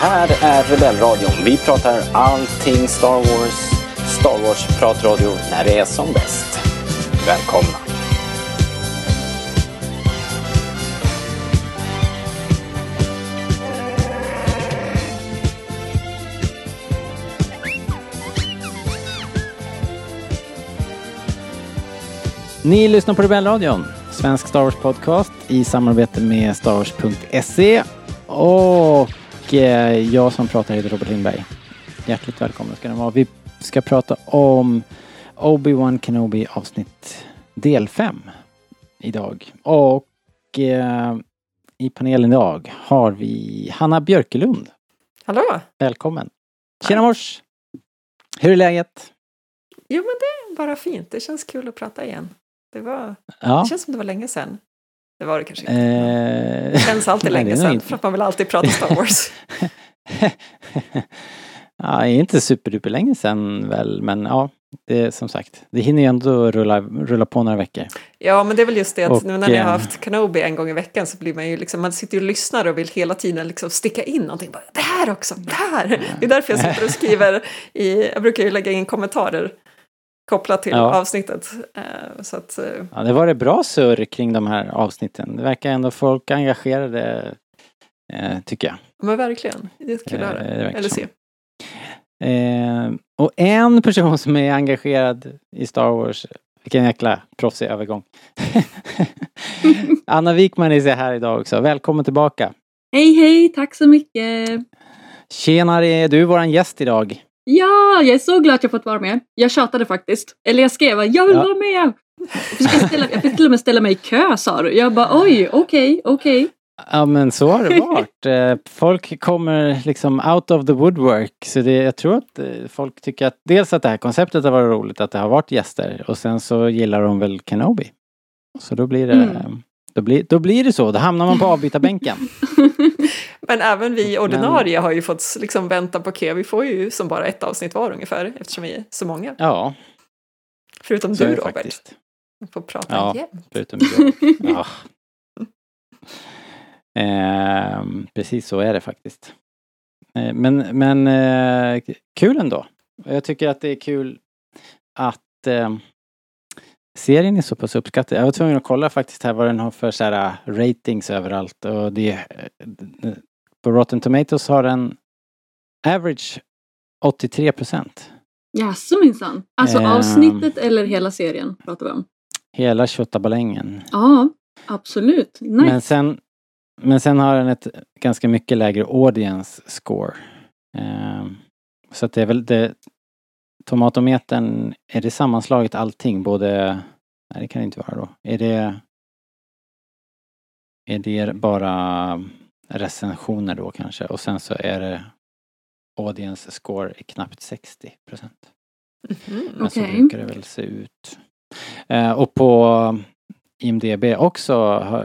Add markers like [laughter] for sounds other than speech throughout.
här är Rebellradion. Vi pratar allting Star Wars. Star Wars-pratradio när det är som bäst. Välkomna! Ni lyssnar på Rebellradion, svensk Star Wars podcast i samarbete med starwars.se. Och eh, jag som pratar heter Robert Lindberg. Hjärtligt välkomna ska ni vara. Vi ska prata om Obi-Wan Kenobi avsnitt del 5 idag. Och eh, i panelen idag har vi Hanna Björkelund. Hallå! Välkommen! Tjena mors! Hur är läget? Jo men det är bara fint. Det känns kul att prata igen. Det, var, Ja. det känns som det var länge sedan. Det var det kanske inte. Eh, Det känns alltid [laughs] länge sedan för att man vill alltid prata Star Wars. [laughs] ja, inte superduper länge sedan väl, men ja, det som sagt, det hinner ju ändå rulla, rulla på några veckor. Ja men det är väl just det att Och, nu när ni har eh, haft Kenobi en gång i veckan så blir man ju liksom, man sitter ju och lyssnar och vill hela tiden liksom sticka in någonting. Bara, det här också, det här! Det är därför jag sitter och skriver i, jag brukar ju lägga in kommentarer kopplat till Ja. avsnittet. Eh, Så att, eh, Ja, det var det bra surr kring de här avsnitten. Det verkar ändå folk engagerade, eh, tycker jag. men verkligen, det är kul att höra. Eller se. Eh, och en person som är engagerad i Star Wars, vilken jäkla proffsig övergång. [laughs] Anna Wikman är här idag också. Välkommen tillbaka. Hej hej, tack så mycket! Tjenare, du är våran gäst idag. Ja, jag är så glad att jag fått vara med. Jag tjatade faktiskt. Eller jag skrev jag vill Ja. vara med! Jag fick, ställa, jag fick till och med ställa mig i kö sa du. Jag bara oj, okej, okej. Ja men så har det varit. [laughs] Eh, Folk kommer liksom out of the woodwork. Så det, jag tror att eh, folk tycker att dels att det här konceptet har varit roligt, att det har varit gäster och sen så gillar de väl Kenobi. Så då blir det, Mm. då blir, då blir det så. Då hamnar man på [laughs] avbytarbänken. [laughs] Men även vi ordinarie har ju fått liksom vänta på kö. Vi får ju som bara ett avsnitt var ungefär eftersom vi är så många. Ja, Förutom så du Robert. faktiskt. Vi får prata Ja. jämt. Förutom jag. [laughs] Ja. Ehm, precis så är det faktiskt. Eh, Men, men eh, kul ändå. Jag tycker att det är kul att eh, serien är så pass uppskattad. Jag var tvungen att kolla faktiskt här vad den har för så här, eh, ratings överallt och det eh, på Rotten Tomatoes har den average 83 procent. Jaså minsann. Alltså Ehm. avsnittet eller hela serien pratar vi om? Hela 28 balängen. Ja, absolut. Nice. Men sen, men sen har den ett ganska mycket lägre audience score. Ehm, så att det är väl det, tomatometern, är det sammanslaget allting? Både, nej det kan det inte vara då. Är det, är det bara recensioner då kanske? Och sen så är det audience score är knappt 60 procent. Mhm. Men så brukar det väl se ut. Eh, och på IMDB också,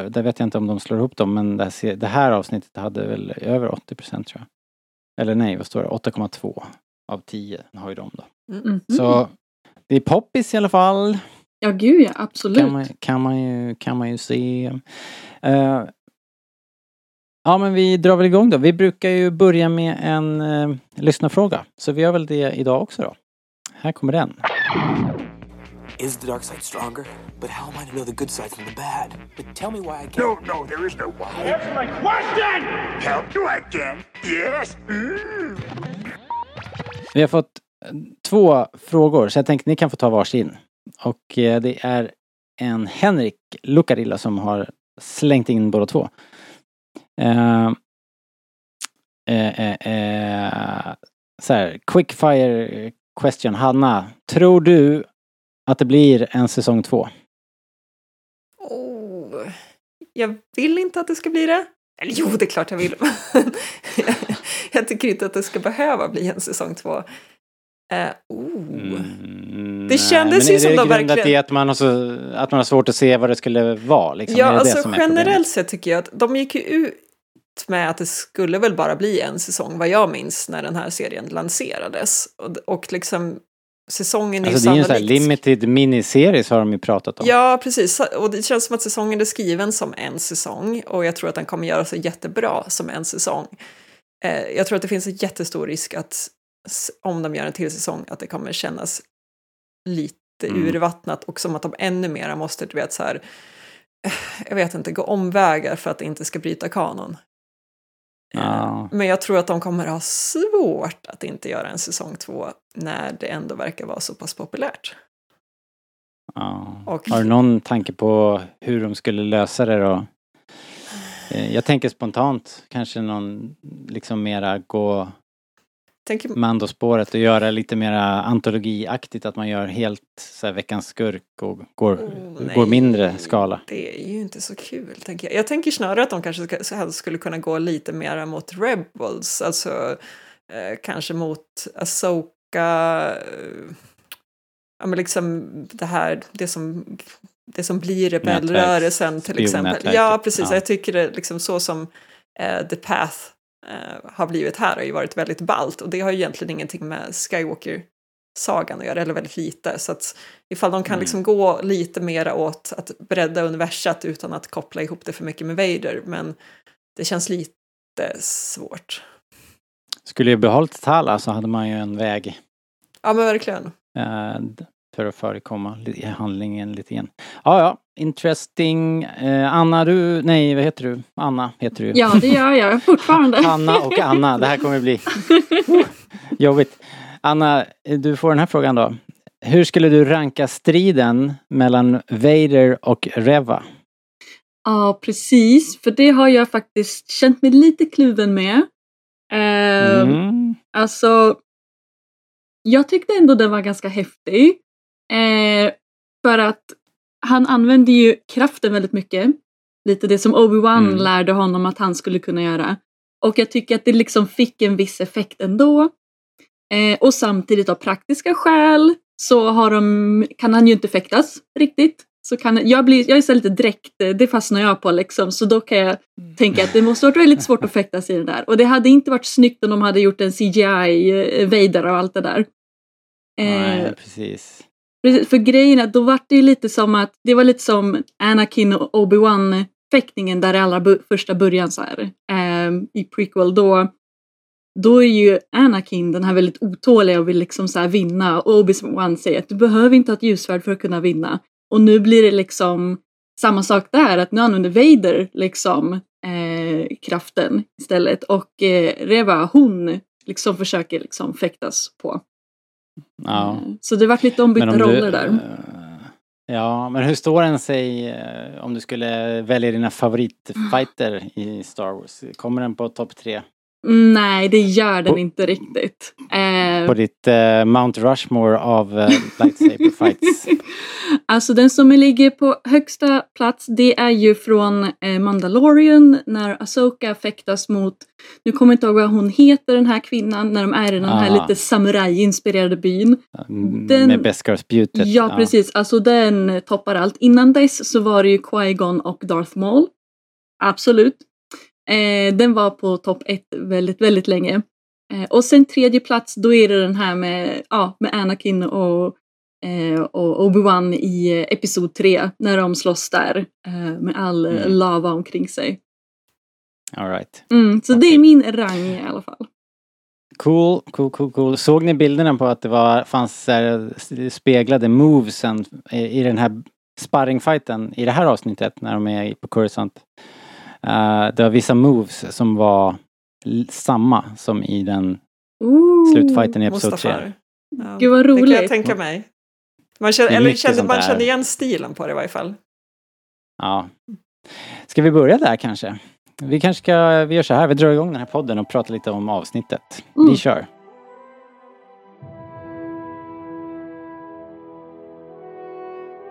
där vet jag inte om de slår ihop dem, men det här, det här avsnittet hade väl över 80 procent tror jag. Eller nej, vad står det? 8,2 av 10 har ju de då. Mhm. Så det är poppis i alla fall. Ja, gud ja, absolut. Kan man, kan man, ju, kan man ju se. Eh, ja men vi drar väl igång då. Vi brukar ju börja med en uh, lyssnarfråga. Så vi gör väl det idag också då. Här kommer den. Is the dark side stronger? But how am I to know the good side from the bad? But tell me why I can't. No, no, there is no why. Answer my question! Help you again? Yes? Mm. Vi har fått eh, två frågor så jag tänkte ni kan få ta varsin. Och eh, det är en Henrik Lucarilla som har slängt in båda två. Eh, eh, eh, eh, så här, quickfire question. Hanna, tror du att det blir en säsong två? Oh, jag vill inte att det ska bli det. Eller jo, det är klart jag vill. [laughs] jag tycker inte att det ska behöva bli en säsong två. Eh, oh. Mm, Det kändes ju som men de är det verkligen- i att man, har så, att man har svårt att se vad det skulle vara? Liksom? Ja, alltså generellt sett tycker jag att de gick ju med att det skulle väl bara bli en säsong, vad jag minns, när den här serien lanserades. Och, och liksom säsongen är Alltså ju det är ju en sannolikt... limited miniseries har de ju pratat om. Ja, precis. Och det känns som att säsongen är skriven som en säsong och jag tror att den kommer göra sig jättebra som en säsong. eh, jag tror att det finns en jättestor risk att om de gör en till säsong att det kommer kännas lite Mm. urvattnat och som att de ännu mera måste, du vet så här, eh, jag vet inte, gå omvägar för att det inte ska bryta kanon. Ja. Men jag tror att de kommer ha svårt att inte göra en säsong två när det ändå verkar vara så pass populärt. Ja. Och- Har du någon tanke på hur de skulle lösa det då? Eh, Jag tänker spontant kanske någon liksom mera gå Tänker, Mando-spåret och göra lite mera antologiaktigt att man gör helt så veckans skurk och går, Oh, går mindre skala. Det är ju inte så kul, tänker jag. Jag tänker snarare att de kanske ska, skulle kunna gå lite mera mot Rebels, alltså eh, kanske mot Asoka, eh, ja men liksom det här, det som, det som blir rebellrörelsen till exempel. Ja, precis. ja. Jag tycker det liksom så som eh, The Path eh, har blivit här har ju varit väldigt ballt och det har ju egentligen ingenting med Skywalker sagan att göra, eller väldigt lite. Så att ifall de kan Mm. liksom gå lite mera åt att bredda universat utan att koppla ihop det för mycket med Vader, men det känns lite svårt. Skulle ju behållit Tala så hade man ju en väg Ja, men verkligen. eh, för att förekomma i handlingen lite grann. Ja, ja, interesting. Eh, Anna, du, nej vad heter du? Anna heter du. Ja, det gör jag fortfarande. [laughs] Hanna och Anna, det här kommer bli [laughs] jobbigt. Anna, du får den här frågan då. Hur skulle du ranka striden mellan Vader och Reva? Ja, precis. För det har jag faktiskt känt mig lite kluven med. Eh, Mm. Alltså, jag tyckte ändå den var ganska häftig. Eh, för att han använde ju kraften väldigt mycket. Lite det som Obi-Wan Mm. lärde honom att han skulle kunna göra. Och jag tycker att det liksom fick en viss effekt ändå. Eh, och samtidigt av praktiska skäl så har de, kan han ju inte fäktas riktigt. Så kan, jag, blir, jag är så lite dräkt, eh, det fastnar jag på liksom. Så då kan jag tänka att det måste varit väldigt svårt att fäktas i den där. Och det hade inte varit snyggt om de hade gjort en CGI eh, och allt det där. Eh, Nej, precis. Precis, för grejen är att då var det ju lite som att det var lite som Anakin och Obi-Wan fäktningen där i allra bu- första början så här. ehm, I prequel då då är ju Anakin den här väldigt otåliga och vill liksom så här vinna och Obi-Wan säger att du behöver inte ha ett ljusvärd för att kunna vinna. Och nu blir det liksom samma sak där att nu använder Vader liksom eh, kraften istället och eh, Reva hon liksom försöker liksom fäktas på. Ja. Eh, Så det vart lite ombytta om du- roller där. eh, Ja, men hur står den sig eh, om du skulle välja dina favoritfighter i Star Wars? Kommer den på topp tre? Mm, Nej, det gör den inte riktigt. Eh, På ditt eh, Mount Rushmore av eh, lightsaber [laughs] fights? alltså den som ligger på högsta plats det är ju från eh, Mandalorian när Asoka fäktas mot, nu kommer jag inte ihåg vad hon heter den här kvinnan, när de är i den här Ah. lite samurai-inspirerade byn. Mm, Den- Med Beskar-spjutet? Ja, precis, alltså den toppar allt. Innan dess så var det ju Qui-Gon och Darth Maul. Absolut. Eh, den var på topp ett väldigt, väldigt länge. Eh, och sen tredje plats, då är det den här med, ja, med Anakin och, eh, och Obi-Wan i eh, Episod 3 när de slåss där eh, med all Mm. lava omkring sig. All right. Mm, så det Okej. är min rang i alla fall. Cool, cool, cool, cool. Såg ni bilderna på att det var, fanns så här, speglade movesen i, i den här sparringfighten i det här avsnittet när de är på Coruscant? Uh, det var vissa moves som var samma som i den Ooh. slutfighten i Episod 3. Mustafar. Ja, Gud, vad Det kan jag roligt. tänka mig. Man känner, eller sånt man känner igen stilen på det i varje fall. Ja. Ska vi börja där kanske? Vi kanske ska, vi gör så här, vi drar igång den här podden och pratar lite om avsnittet. Mm. Vi kör.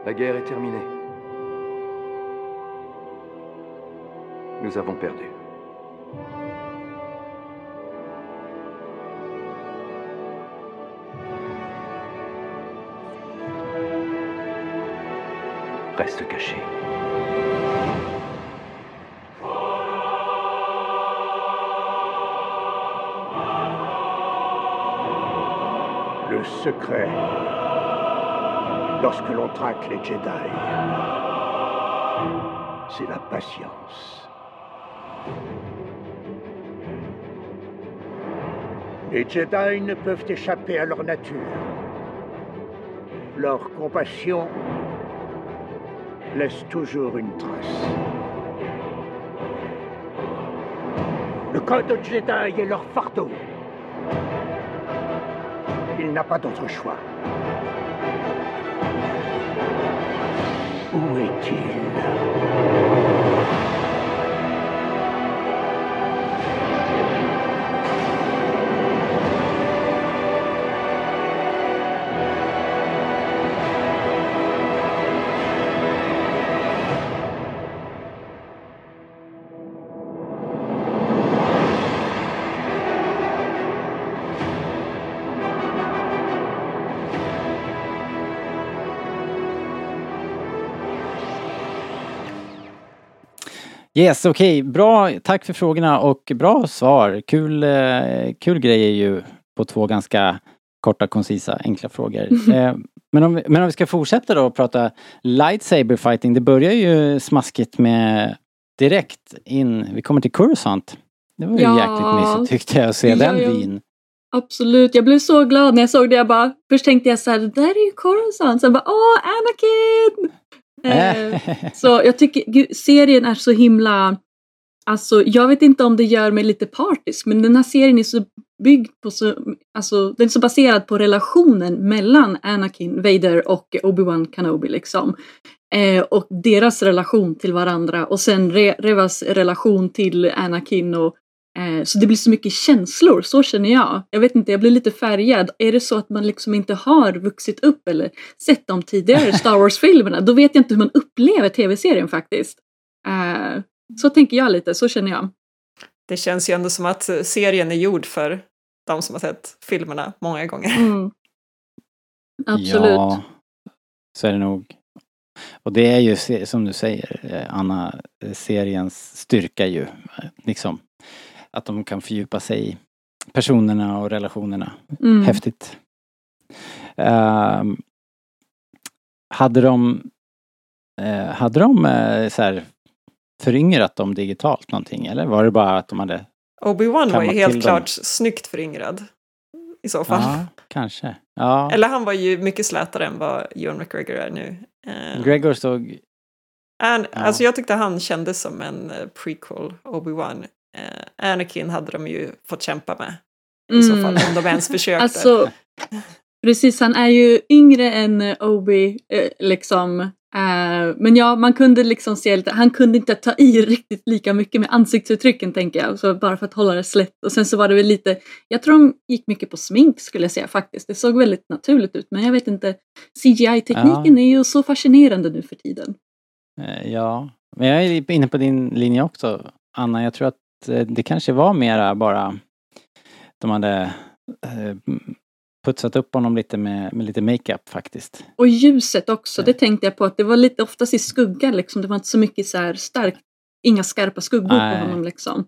La guerre est terminée. Nous avons perdu. Reste caché. Le secret. Lorsque l'on traque les Jedi, c'est la patience. Les Jedi ne peuvent échapper à leur nature. Leur compassion laisse toujours une trace. Le code Jedi est leur fardeau. Il n'a pas d'autre choix. Où est-il? Yes, okej. Bra. Tack för frågorna och bra svar. Kul, eh, kul grejer ju på två ganska korta, koncisa, enkla frågor. [laughs] Eh, men, om vi, men om vi ska fortsätta då och prata lightsaber fighting. Det börjar ju smaskigt med direkt in, vi kommer till Coruscant. Det var ju Ja. jäkligt mysigt tyckte jag att se Ja, den ja. vyn. Absolut, jag blev så glad när jag såg det. Jag bara, först tänkte jag så här, det där är ju Coruscant. Sen bara, åh, Anakin! Eh, så jag tycker gud, serien är så himla... Alltså jag vet inte om det gör mig lite partisk men den här serien är så byggd på så... Alltså den är så baserad på relationen mellan Anakin, Vader och Obi-Wan Kenobi liksom. Eh, och deras relation till varandra och sen Re- Revas relation till Anakin och så det blir så mycket känslor, så känner jag. Jag vet inte, jag blir lite färgad. Är det så att man liksom inte har vuxit upp eller sett de tidigare [laughs] Star Wars-filmerna, då vet jag inte hur man upplever tv-serien faktiskt. Eh, så tänker jag lite, så känner jag. Det känns ju ändå som att eh, serien är gjord för de som har sett filmerna många gånger. Mm. [laughs] Absolut. Ja, så är det nog. Och det är ju som du säger eh, Anna, eh, seriens styrka ju. eh, Liksom att de kan fördjupa sig i personerna och relationerna. Mm. Häftigt. Ehm, hade de eh, hade de eh, så här föryngrat dem digitalt någonting eller var det bara att de hade Obi-Wan var ju helt dem. klart snyggt föryngrad. I så fall. Ja, kanske. Ja. Eller han var ju mycket slätare än vad Ewan McGregor är nu. Eh, Gregor såg An- Ja. Alltså jag tyckte han kändes som en eh, prequel Obi-Wan. Eh, Anakin hade de ju fått kämpa med. I så fall, om de ens försökte. Mm. Alltså, precis, han är ju yngre än eh, Obi, eh, liksom. Eh, men ja, man kunde liksom se lite, han kunde inte ta i riktigt lika mycket med ansiktsuttrycken tänker jag, så bara för att hålla det slätt. Och sen så var det väl lite, jag tror de gick mycket på smink skulle jag säga faktiskt. Det såg väldigt naturligt ut, men jag vet inte, CGI-tekniken är ju så fascinerande nu för tiden. Eh, Ja, men jag är inne på din linje också Anna. Jag tror att eh, det kanske var mera bara de hade eh, putsat upp honom lite med, med lite makeup faktiskt. Och ljuset också, Ja. det tänkte jag på att det var lite oftast i skugga liksom. Det var inte så mycket så här starkt, inga skarpa skuggor Nej. på honom liksom.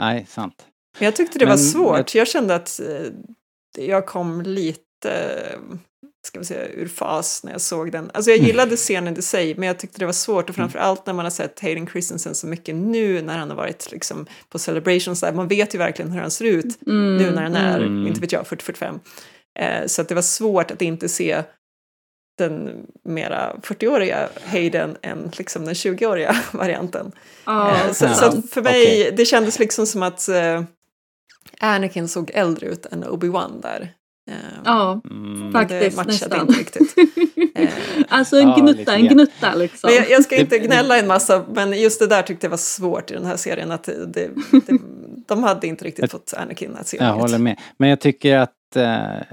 Nej, sant. Men jag tyckte det Men var svårt. jag- Jag kände att eh, jag kom lite, ska vi säga, ur fas när jag såg den. Alltså jag Mm. gillade scenen i sig, men jag tyckte det var svårt. Och framförallt när man har sett Hayden Christensen så mycket nu när han har varit liksom, på celebrations där. Man vet ju verkligen hur han ser ut Mm, nu när han är, Mm. inte vet jag, 40-45. Eh, så att det var svårt att inte se den mera 40-åriga Hayden än liksom den 20-åriga [laughs] varianten. Ja, Eh, så, så för mig, Okej. det kändes liksom som att eh, Anakin såg äldre ut än Obi-Wan där. Eh, ja Mm. faktiskt det matchade nästan. inte riktigt. [laughs] Eh, alltså en Ja, gnutta, en gnutta liksom. men jag, jag ska inte gnälla en massa, men just det där tyckte jag var svårt i den här serien. Att det, det, de hade inte riktigt fått Anakin att se Jag håller med. Men jag tycker att eh,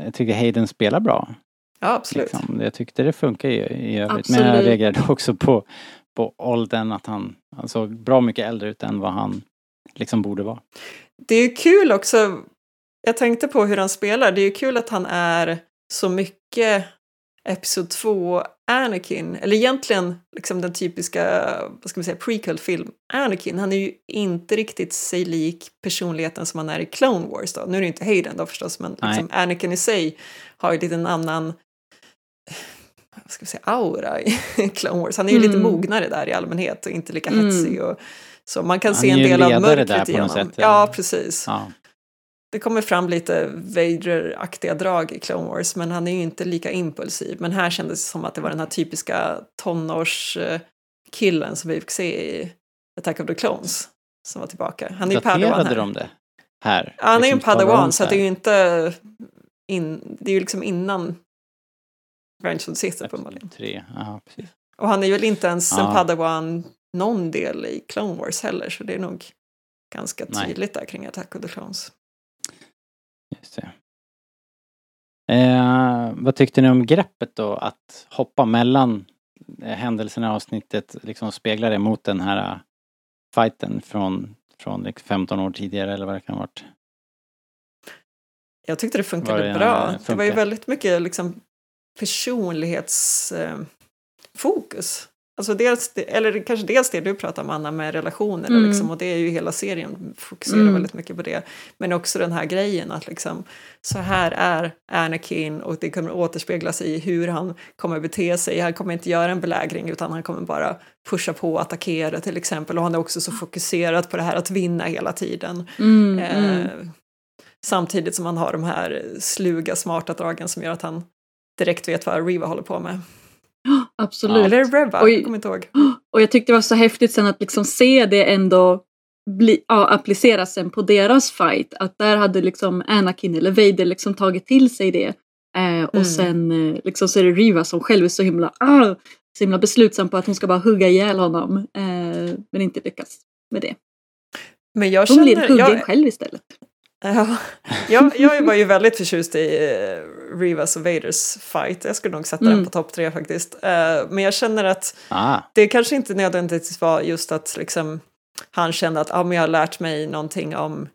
jag tycker Hayden spelar bra. Ja, absolut. Liksom. Jag tyckte det funkar ju i övrigt. Men jag Absolut. reagerade också på, på åldern att han, han såg bra mycket äldre ut än vad han liksom borde vara. Det är ju kul också, jag tänkte på hur han spelar, det är ju kul att han är så mycket Episod 2 Anakin, eller egentligen liksom den typiska, vad ska man säga, prequel-film Anakin. Han är ju inte riktigt sig lik personligheten som han är i Clone Wars då. Nu är det inte Hayden då förstås, men liksom Anakin i sig har ju lite en annan vad ska vi säga, aura i [laughs] Clone Wars. Han är ju lite Mm. mognare där i allmänhet och inte lika Mm. hetsig. Och, så man kan Han se en del av mörkret där i på något honom. sätt, Ja, precis. Ja. Det kommer fram lite Vader-aktiga drag i Clone Wars, men han är ju inte lika impulsiv. Men här kändes det som att det var den här typiska tonårskillen som vi fick se i Attack of the Clones som var tillbaka. Han är ju Padawan här. de det här? Ja, han är ju en Liksom Padawan, så det är ju inte... In, det är ju liksom innan Revenge of the Sith uppenbarligen. Tre, ja precis. Och han är ju väl inte ens en Ja. Padawan någon del i Clone Wars heller, så det är nog ganska Nej. tydligt där kring Attack of the Clones. Just det. Eh, vad tyckte ni om greppet då att hoppa mellan eh, händelserna i avsnittet, liksom spegla det mot den här eh, fighten från, från liksom 15 år tidigare eller vad det kan ha varit? Jag tyckte det funkade det, bra. eh, Det var ju funkar? väldigt mycket liksom personlighetsfokus. Alltså dels, eller kanske dels det du pratar om Anna med relationer Mm. liksom, och det är ju hela serien fokuserar Mm. väldigt mycket på det. Men också den här grejen att liksom så här är Anakin och det kommer återspeglas i hur han kommer bete sig. Han kommer inte göra en belägring utan han kommer bara pusha på och attackera till exempel och han är också så fokuserad på det här att vinna hela tiden. Mm, Eh, mm. Samtidigt som han har de här sluga, smarta dragen som gör att han direkt vet vad Riva håller på med. [gasps] Absolut. Eller Reva, jag kommer inte ihåg. [gasps] Och jag tyckte det var så häftigt sen att liksom se det ändå bli, ja, appliceras sen på deras fight. Att där hade liksom Anakin eller Vader liksom tagit till sig det. Eh, och Mm. sen eh, liksom så är det Riva som själv är så himla, ah, så himla beslutsam på att hon ska bara hugga ihjäl honom. Eh, men inte lyckas med det. Men jag Hon blir känner... huggen Jag, själv istället. Ja, jag, jag var ju väldigt förtjust i uh, Rivas och Vaders fight. Jag skulle nog sätta den Mm. på topp tre faktiskt. Eh, men jag känner att Ah, det kanske inte nödvändigtvis var just att liksom, han kände att ah, men jag har lärt mig någonting om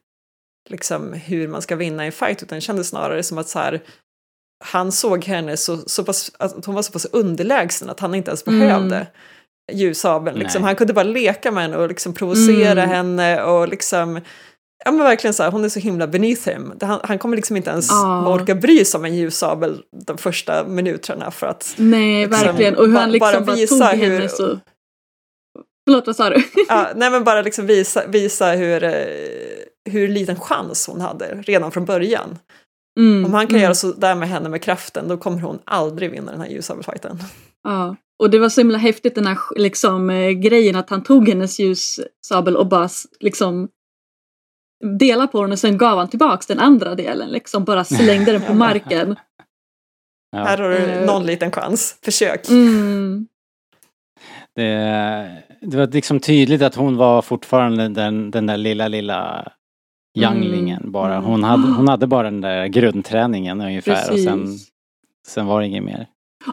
liksom, hur man ska vinna en fight, utan det kändes snarare som att så här, han såg henne så, så pass, att hon var så pass underlägsen att han inte ens Mm. behövde ljussabeln. Liksom. Han kunde bara leka med henne och liksom provocera Mm. henne och liksom Ja men verkligen så här, hon är så himla beneath him. Han, han kommer liksom inte ens Ja. orka bry sig om en ljussabel de första minuterna för att Nej, Liksom, verkligen. Och hur han liksom bara bara, visa tog hur- henne så... Förlåt, vad sa du? [laughs] Ja, nej men bara liksom visa, visa hur, eh, hur liten chans hon hade redan från början. Mm, Om han kan mm. göra så där med henne med kraften då kommer hon aldrig vinna den här ljussabelfighten. Ja, och det var så himla häftigt den här liksom, eh, grejen att han tog hennes ljussabel och bara liksom delade på den och sen gav han tillbaks den andra delen. Liksom bara slängde den på [laughs] marken. Här ja. har du Eh. någon liten chans, försök. Mm. det, det var liksom tydligt att hon var fortfarande den, den där lilla, lilla younglingen Mm. bara. Mm. Hon hade, hon [gasps] hade bara den där grundträningen ungefär och sen, Precis. sen var det inget mer.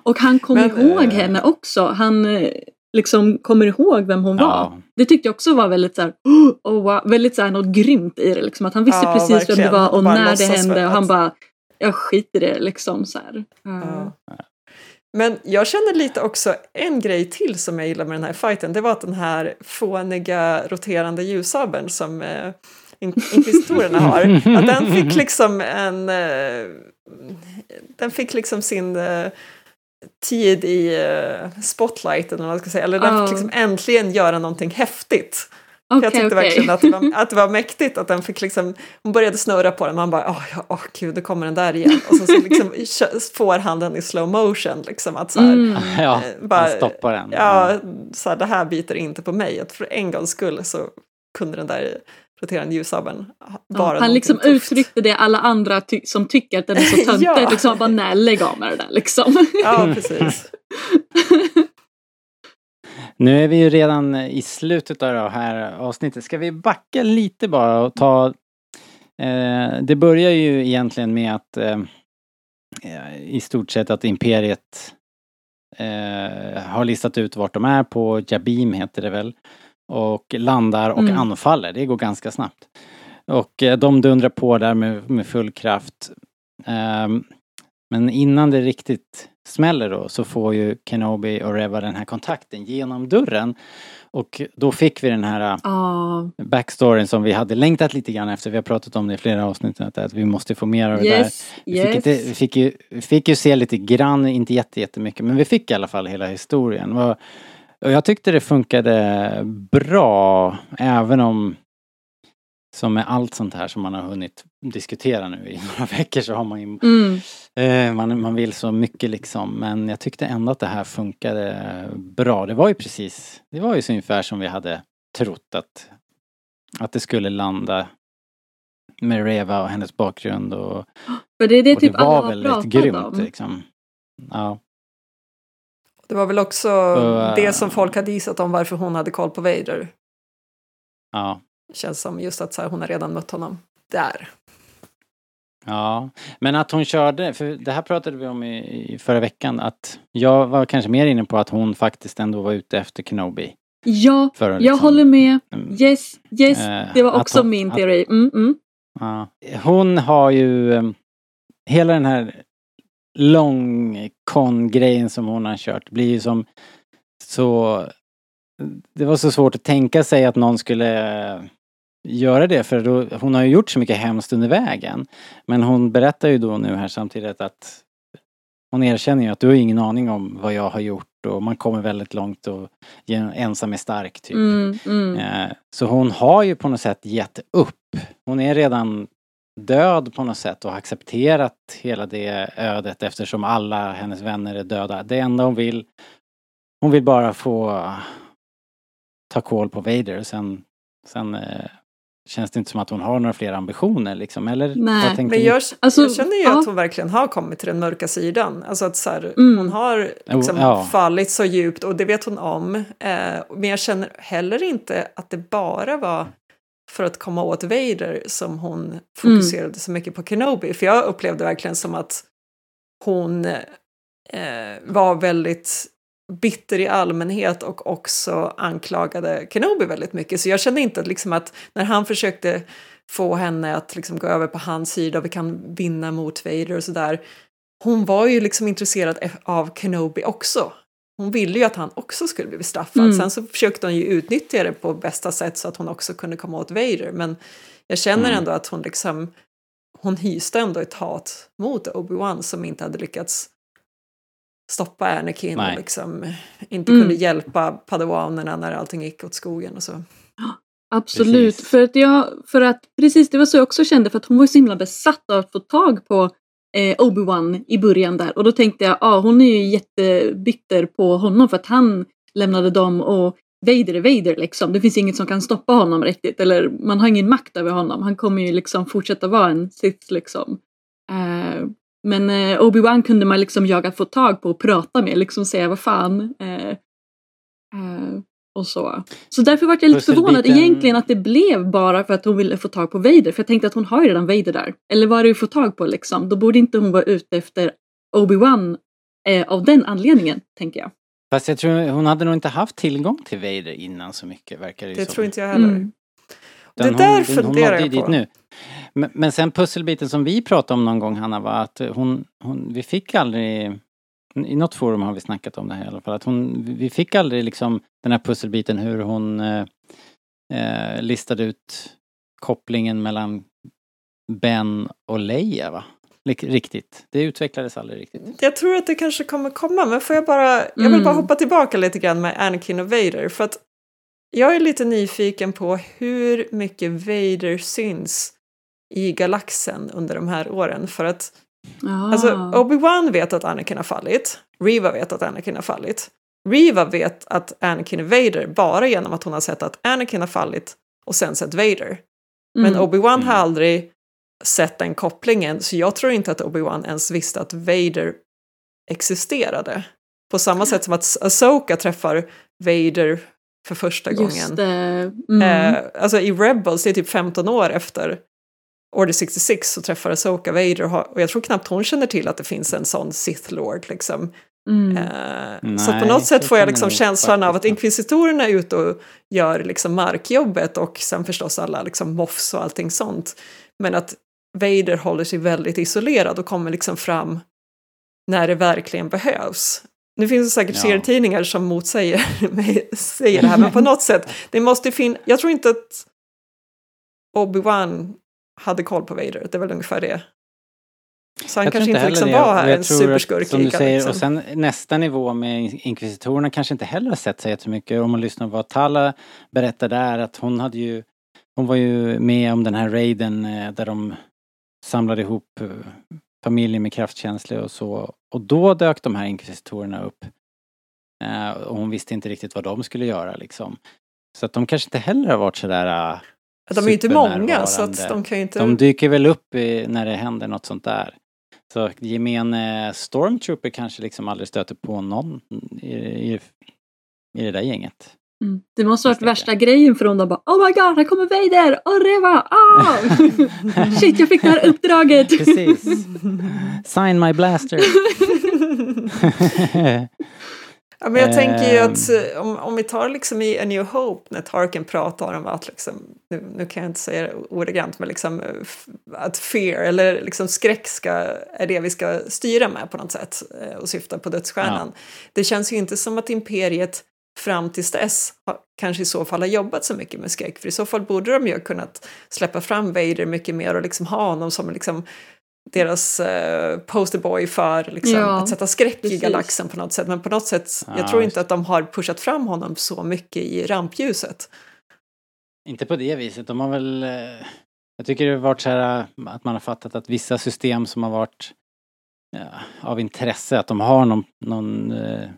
Och han kommer Men, ihåg eh, henne också. Han eh, liksom kommer ihåg vem hon var. Ja, Det tyckte jag också var väldigt så här, [gasps] oh, wow, väldigt så här, något grymt i det. Liksom, att han visste Ja, precis vem det verkligen. var och Bara när det hände. Och han bara, jag skiter i det liksom. Så här. Ja. Ja. Men jag känner lite också en grej till som jag gillar med den här fighten. Det var att den här fåniga roterande ljussabeln som eh, in- inkvisitorerna [laughs] har, att den fick liksom en... Eh, den fick liksom sin eh, tid i eh, spotlighten, eller vad man ska säga. Eller den Ja. fick liksom äntligen göra någonting häftigt. För jag tyckte okej. verkligen att det, var, [laughs] att det var mäktigt att den fick liksom, hon började snurra på den och man bara, åh ja, åh, gud, då kommer den där igen. Och så, så liksom, [laughs] får han den i slow motion, liksom att så här, Mm. [laughs] ja eh, bara- stoppar den. ja, så här, det här biter inte på mig. Att för en gångs skull så kunde den där roterande ljussabeln Ja, han liksom tufft. uttryckte det alla andra ty- som tycker att den är så [laughs] töntig. Ja. liksom bara nej, lägg av med det där liksom. Ja, precis. [laughs] Nu är vi ju redan i slutet av det här avsnittet. Ska vi backa lite bara och ta... Eh, det börjar ju egentligen med att eh, eh, i stort sett att Imperiet eh, har listat ut vart de är på Jabim heter det väl. Och landar och Mm. anfaller. Det går ganska snabbt. Och eh, de dundrar på där med, med full kraft. Ehm, men innan det riktigt smäller då så får ju Kenobi och Reva den här kontakten genom dörren. Och då fick vi den här Ja, backstoryn som vi hade längtat lite grann efter. Vi har pratat om det i flera avsnitt. Att vi måste få mer av det där. yes, Vi fick, yes. inte, vi, fick ju, vi fick ju se lite grann, inte jätte, jättemycket, men vi fick i alla fall hela historien. Och, och jag tyckte det funkade bra, även om som med allt sånt här som man har hunnit diskutera nu i [laughs] några veckor så har man ju Mm. Eh, man, man vill så mycket liksom men jag tyckte ändå att det här funkade bra. Det var ju precis, det var ju så ungefär som vi hade trott att, att det skulle landa med Reva och hennes bakgrund och, [gasps] För det är det och typ det var alla väldigt grymt om. liksom. Ja, Det var väl också Och, det äh, som folk hade gissat om varför hon hade koll på Vader. ja, Känns som just att så här, hon har redan mött honom där. ja. Men att hon körde, för det här pratade vi om i, i förra veckan, att jag var kanske mer inne på att hon faktiskt ändå var ute efter Kenobi. Ja, jag liksom, håller med. mm, Yes, yes. Eh, Det var också hon- min teori. Mm, mm. Ja. Hon har ju eh, hela den här lång con-grejen som hon har kört blir ju som så det var så svårt att tänka sig att någon skulle eh, göra det för då, hon har ju gjort så mycket hemskt under vägen. Men hon berättar ju då nu här samtidigt att hon erkänner ju att du har ingen aning om vad jag har gjort och man kommer väldigt långt och ensam är stark typ. Mm, mm. Eh, Så hon har ju på något sätt gett upp. Hon är redan död på något sätt och accepterat hela det ödet eftersom alla hennes vänner är döda. Det enda hon vill, hon vill bara få ta koll på Vader. Sen, sen eh, känns det inte som att hon har några fler ambitioner liksom. Eller Nej. Men jag, Alltså, jag känner ju ja. att hon verkligen har kommit till den mörka sidan. Alltså att så här, Mm. hon har liksom Oh, ja. fallit så djupt och det vet hon om. Eh, men jag känner heller inte att det bara var för att komma åt Vader som hon fokuserade så mycket på Kenobi. För jag upplevde verkligen som att hon eh, var väldigt bitter i allmänhet och också anklagade Kenobi väldigt mycket. Så jag kände inte att, liksom att när han försökte få henne att liksom gå över på hans sida och vi kan vinna mot Vader och sådär. Hon var ju liksom intresserad e- av Kenobi också. Hon ville ju att han också skulle bli bestraffad. Mm. Sen så försökte hon ju utnyttja det på bästa sätt så att hon också kunde komma åt Vader. Men jag känner Mm. ändå att hon liksom hon hyste ändå ett hat mot Obi-Wan som inte hade lyckats stoppa Anakin Nej. och liksom inte Mm. kunde hjälpa padawanerna när allting gick åt skogen och så. [gasps] Absolut. Precis. För att, jag, för att precis det var så jag också kände för att hon var så himla besatt av att få tag på eh, Obi-Wan i början där och då tänkte jag, ja ah, hon är ju jättebitter på honom för att han lämnade dem och Vader är Vader liksom. Det finns inget som kan stoppa honom riktigt eller man har ingen makt över honom. Han kommer ju liksom fortsätta vara en Sith liksom. Eh, men eh, Obi-Wan kunde man liksom jaga få tag på och prata med, liksom säga vad fan. Eh, eh, och så. Så därför var jag lite förvånad egentligen att det blev bara för att hon ville få tag på Vader. För jag tänkte att hon har ju redan Vader där. Eller vad är det att få tag på liksom? Då borde inte hon vara ute efter Obi-Wan eh, av den anledningen, tänker jag. Fast jag tror hon hade nog inte haft tillgång till Vader innan så mycket verkar det Det som. tror inte jag heller. Mm. Det där hon, hon funderar nådde jag dit på. Nu. Men, men sen pusselbiten som vi pratade om någon gång Hanna var att hon, hon, vi fick aldrig, i något forum har vi snackat om det här i alla fall, att hon, vi fick aldrig liksom den här pusselbiten hur hon eh, eh, listade ut kopplingen mellan Ben och Leia va? Riktigt. Det utvecklades aldrig riktigt. Jag tror att det kanske kommer komma, men får jag bara, jag vill Mm. bara hoppa tillbaka lite grann med Anakin och Vader, för att jag är lite nyfiken på hur mycket Vader syns i galaxen under de här åren, för att Ah. alltså, Obi-Wan vet att Anakin har fallit, Riva vet att Anakin har fallit, Riva vet att Anakin är Vader bara genom att hon har sett att Anakin har fallit och sen sett Vader. Men Mm. Obi-Wan har Mm. aldrig sett den kopplingen, så jag tror inte att Obi-Wan ens visste att Vader existerade. På samma sätt som att Asoka träffar Vader för första gången. Just det. Mm. Eh, alltså i Rebels, det är typ 15 år efter Order 66 så träffar Asoka Vader och, har, och jag tror knappt hon känner till att det finns en sån Sith Lord liksom. Mm. Eh, så att på Nej, något sätt så får jag liksom känslan av att inkvisitorerna är ute och gör liksom markjobbet och sen förstås alla liksom moffs och allting sånt. Men att Vader håller sig väldigt isolerad och kommer liksom fram när det verkligen behövs. Nu finns det säkert Ja. serietidningar som motsäger [laughs] mig, säger det här, men på något sätt, det måste finnas, jag tror inte att Obi-Wan hade koll på Vader, det är väl ungefär det. Så han Jag kanske inte liksom det. var här en tror att, superskurk Som du säger, galaxen. och sen nästa nivå med inkvisitorerna kanske inte heller har sett så jättemycket. Om man lyssnar på vad Tala berättade där att hon hade ju hon var ju med om den här raiden eh, där de samlade ihop eh, familjer med kraftkänsla och så. Och då dök de här inkvisitorerna upp. Eh, och hon visste inte riktigt vad de skulle göra liksom. Så att de kanske inte heller har varit sådär De är ju inte många så att de kan ju inte... De dyker väl upp i, när det händer något sånt där. Så gemene stormtrooper kanske liksom aldrig stöter på någon i, i, i det där gänget. Mm. Det måste ha varit värsta grejen för dem. De bara Oh my god, här kommer Vader! Oh Reva! Ah! [laughs] Shit, jag fick det här uppdraget! Precis. [laughs] Sign my blaster. [laughs] Ja, men jag tänker ju Ehm. att eh, om, om vi tar liksom i A New Hope när Tarkin pratar om att liksom, nu, nu kan jag inte säga det ordagrant, men liksom eh, att fear eller liksom skräck ska, är det vi ska styra med på något sätt eh, och syfta på dödsstjärnan. Det känns ju inte som att imperiet fram tills dess har, kanske i så fall har jobbat så mycket med skräck, för i så fall borde de ju ha kunnat släppa fram Vader mycket mer och liksom ha honom som liksom deras eh, posterboy för liksom, Ja, att sätta skräck i precis. galaxen på något sätt. Men på något sätt, Ja, jag tror inte att de har pushat fram honom så mycket i rampljuset. Inte på det viset. De har väl... eh, Jag tycker det har varit så här äh, att man har fattat att vissa system som har varit ja, av intresse, att de har någon, någon, eh,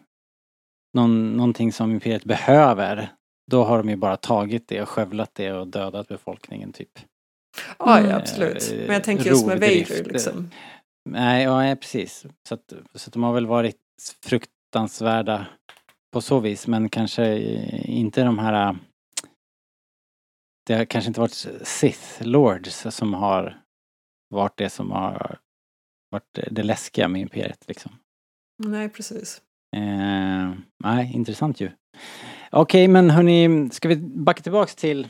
någon, någonting som Imperiet behöver. Då har de ju bara tagit det och skövlat det och dödat befolkningen typ. Ja, Mm. ja absolut. Eh, Men jag tänker just med Vader liksom. Nej, ja precis. Så att, så att de har väl varit fruktansvärda på så vis men kanske inte de här äh, det har kanske inte varit Sith Lords som har varit det som har varit det läskiga med Imperiet liksom. Nej, precis. Eh, nej, intressant ju. Okej, men hörni, ska vi backa tillbaks till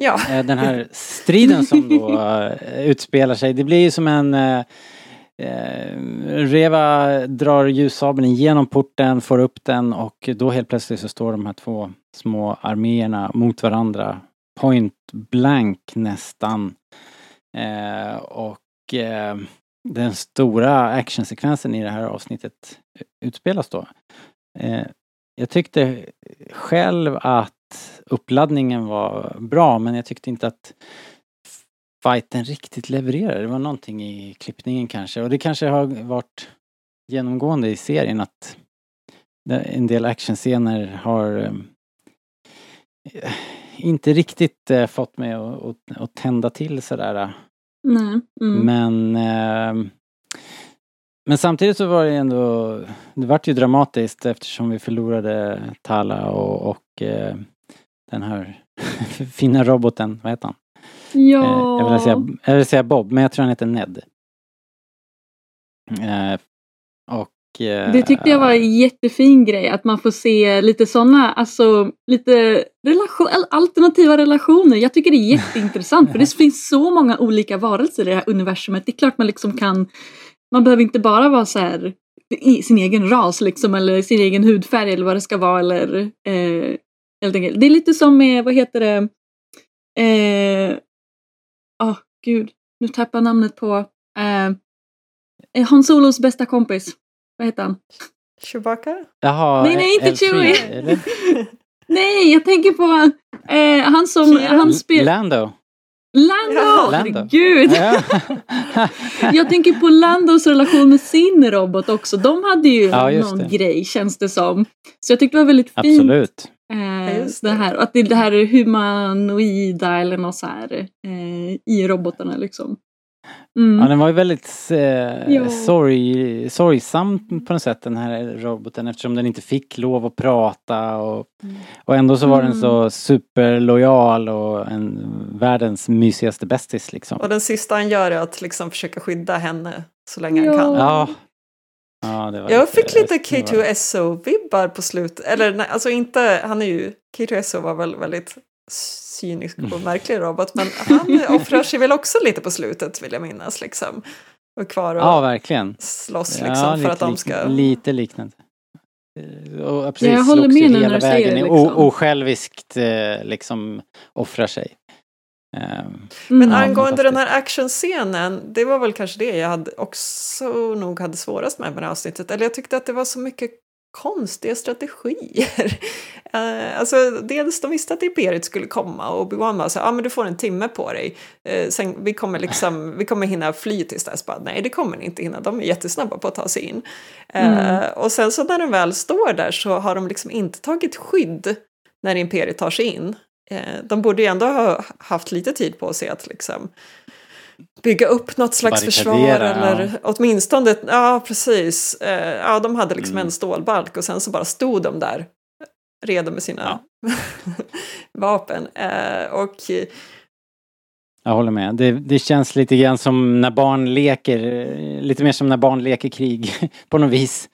Ja, eh, den här striden som då [laughs] eh, utspelar sig. Det blir ju som en eh, Reva drar ljussabeln genom porten, får upp den och då helt plötsligt så står de här två små arméerna mot varandra. Point blank nästan. Eh, och eh, den stora actionsekvensen i det här avsnittet utspelas då. Eh, jag tyckte själv att uppladdningen var bra men jag tyckte inte att fighten riktigt levererade. Det var någonting i klippningen kanske och det kanske har varit genomgående i serien att en del actionscener har eh, inte riktigt eh, fått mig att, tända till sådär. Nej. Mm. Men eh, men samtidigt så var det ändå, det vart ju dramatiskt eftersom vi förlorade Tala och, och eh, den här [laughs] fina roboten, vad heter han? Ja. Eh, jag, vill säga, jag vill säga Bob, men jag tror han heter Ned. Eh, och... Eh, Det tyckte jag var en jättefin grej, att man får se lite sådana, alltså lite relation, al- alternativa relationer. Jag tycker det är jätteintressant för det [laughs] finns så många olika varelser i det här universumet. Det är klart man liksom kan, man behöver inte bara vara så här i sin egen ras liksom eller sin egen hudfärg eller vad det ska vara eller eh, helt enkelt. Det är lite som med, vad heter det, eh, åh gud, nu tappar jag namnet på eh, Han Solos bästa kompis. Vad heter han? Chewbacca? Jaha, Nej, nej, inte L3, Chewie. [laughs] Nej, jag tänker på eh, han som, han spelar... Lando. Lando! Ja. Lando. Herregud! Ja. [laughs] Jag tänker på Landos relation med sin robot också. De hade ju Ja, någon det. grej känns det som. Så jag tyckte det var väldigt fint. Absolut. Det. det. här, att det är det här humanoida eller något så här eh, i robotarna liksom. Mm. Ja, den var ju väldigt eh, Ja. sorg, sorgsam på något sätt den här roboten eftersom den inte fick lov att prata och, och ändå så var den Mm. så superlojal och en världens mysigaste bästis liksom. Och den sista han gör är att liksom försöka skydda henne så länge han Ja. kan. Ja. Ja det var Jag fick lite det var- K2SO-vibbar på slutet. Eller nej, alltså inte, han är ju, K2SO var väl väldigt cynisk och märklig robot, men han [laughs] offrar sig väl också lite på slutet vill jag minnas liksom. Och kvar och Ja, verkligen. slåss Ja, liksom för lite att de ska... Lite liknande. Eh, Och precis, jag håller med när du säger vägen det, o- liksom. osjälviskt eh, liksom offrar sig. Ehm, Men angående den här actionscenen, det var väl kanske det jag hade också nog hade svårast med med det här avsnittet. Eller jag tyckte att det var så mycket konstiga strategier. Uh, [laughs] alltså, dels de visste att Imperiet skulle komma och Obi-Wan var så ja ah, men du får en timme på dig. Uh, sen, vi, kommer liksom, [laughs] vi kommer hinna fly tills dess. Bara, Nej, det kommer ni inte hinna. De är jättesnabba på att ta sig in. Uh, mm. Och sen så när de väl står där så har de liksom inte tagit skydd när Imperiet tar sig in. De borde ju ändå ha haft lite tid på sig att liksom bygga upp något slags försvar eller ja. åtminstone, ja precis, eh, ja de hade liksom mm. en stålbalk och sen så bara stod de där redo med sina ja. [laughs] vapen. Eh, och jag håller med. Det, det, känns lite grann som när barn leker, lite mer som när barn leker krig [laughs] på något vis.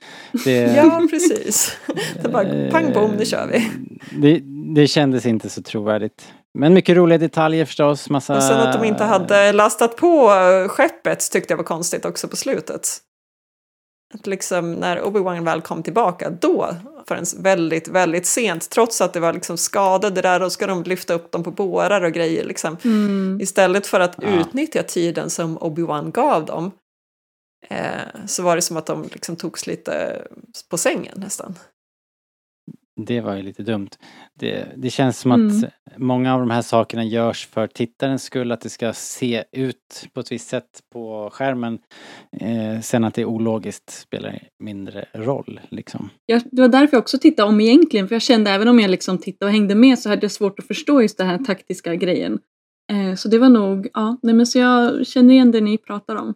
Det, ja, precis. Det bara pang bom, nu kör vi. Det, det kändes inte så trovärdigt. Men mycket roliga detaljer förstås. Massa... Och sen att de inte hade lastat på skeppet tyckte jag var konstigt också på slutet. Att liksom när Obi-Wan väl kom tillbaka, då, förrän väldigt, väldigt sent, trots att det var liksom skadade där, och ska de lyfta upp dem på bårar och grejer liksom. Mm. Istället för att ja. utnyttja tiden som Obi-Wan gav dem, eh, så var det som att de liksom togs lite på sängen nästan. Det var ju lite dumt. Det, det känns som mm. att många av de här sakerna görs för tittarens skull, att det ska se ut på ett visst sätt på skärmen. Eh, sen att det är ologiskt spelar mindre roll liksom. Ja, det var därför jag också tittade om egentligen, för jag kände även om jag liksom tittade och hängde med så hade jag svårt att förstå just den här taktiska grejen. Eh, så det var nog, ja, nej men så jag känner igen det ni pratar om.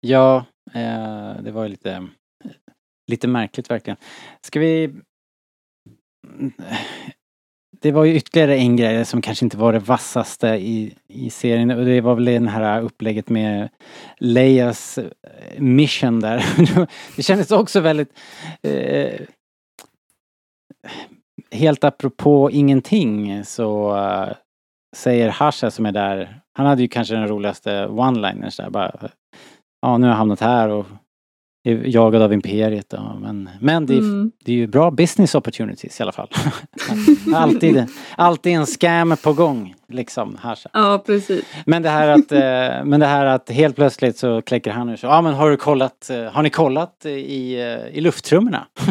Ja, eh, det var ju lite Lite märkligt verkligen. Ska vi det var ju ytterligare en grej som kanske inte var det vassaste i, i serien och det var väl det här upplägget med Leias eh, mission där. [laughs] det kändes också väldigt eh, Helt apropå ingenting så uh, säger Hasha som är där, han hade ju kanske den roligaste one-liners där bara Ja nu har jag hamnat här och jagad av imperiet då. Men, men det, är, mm. det är ju bra business opportunities i alla fall. [laughs] alltid, alltid en scam på gång liksom. Här så. Ja precis. Men det här att, eh, men det här att helt plötsligt så kläcker han ur så, ja men har du kollat, eh, har ni kollat i, eh, i lufttrummorna? [laughs]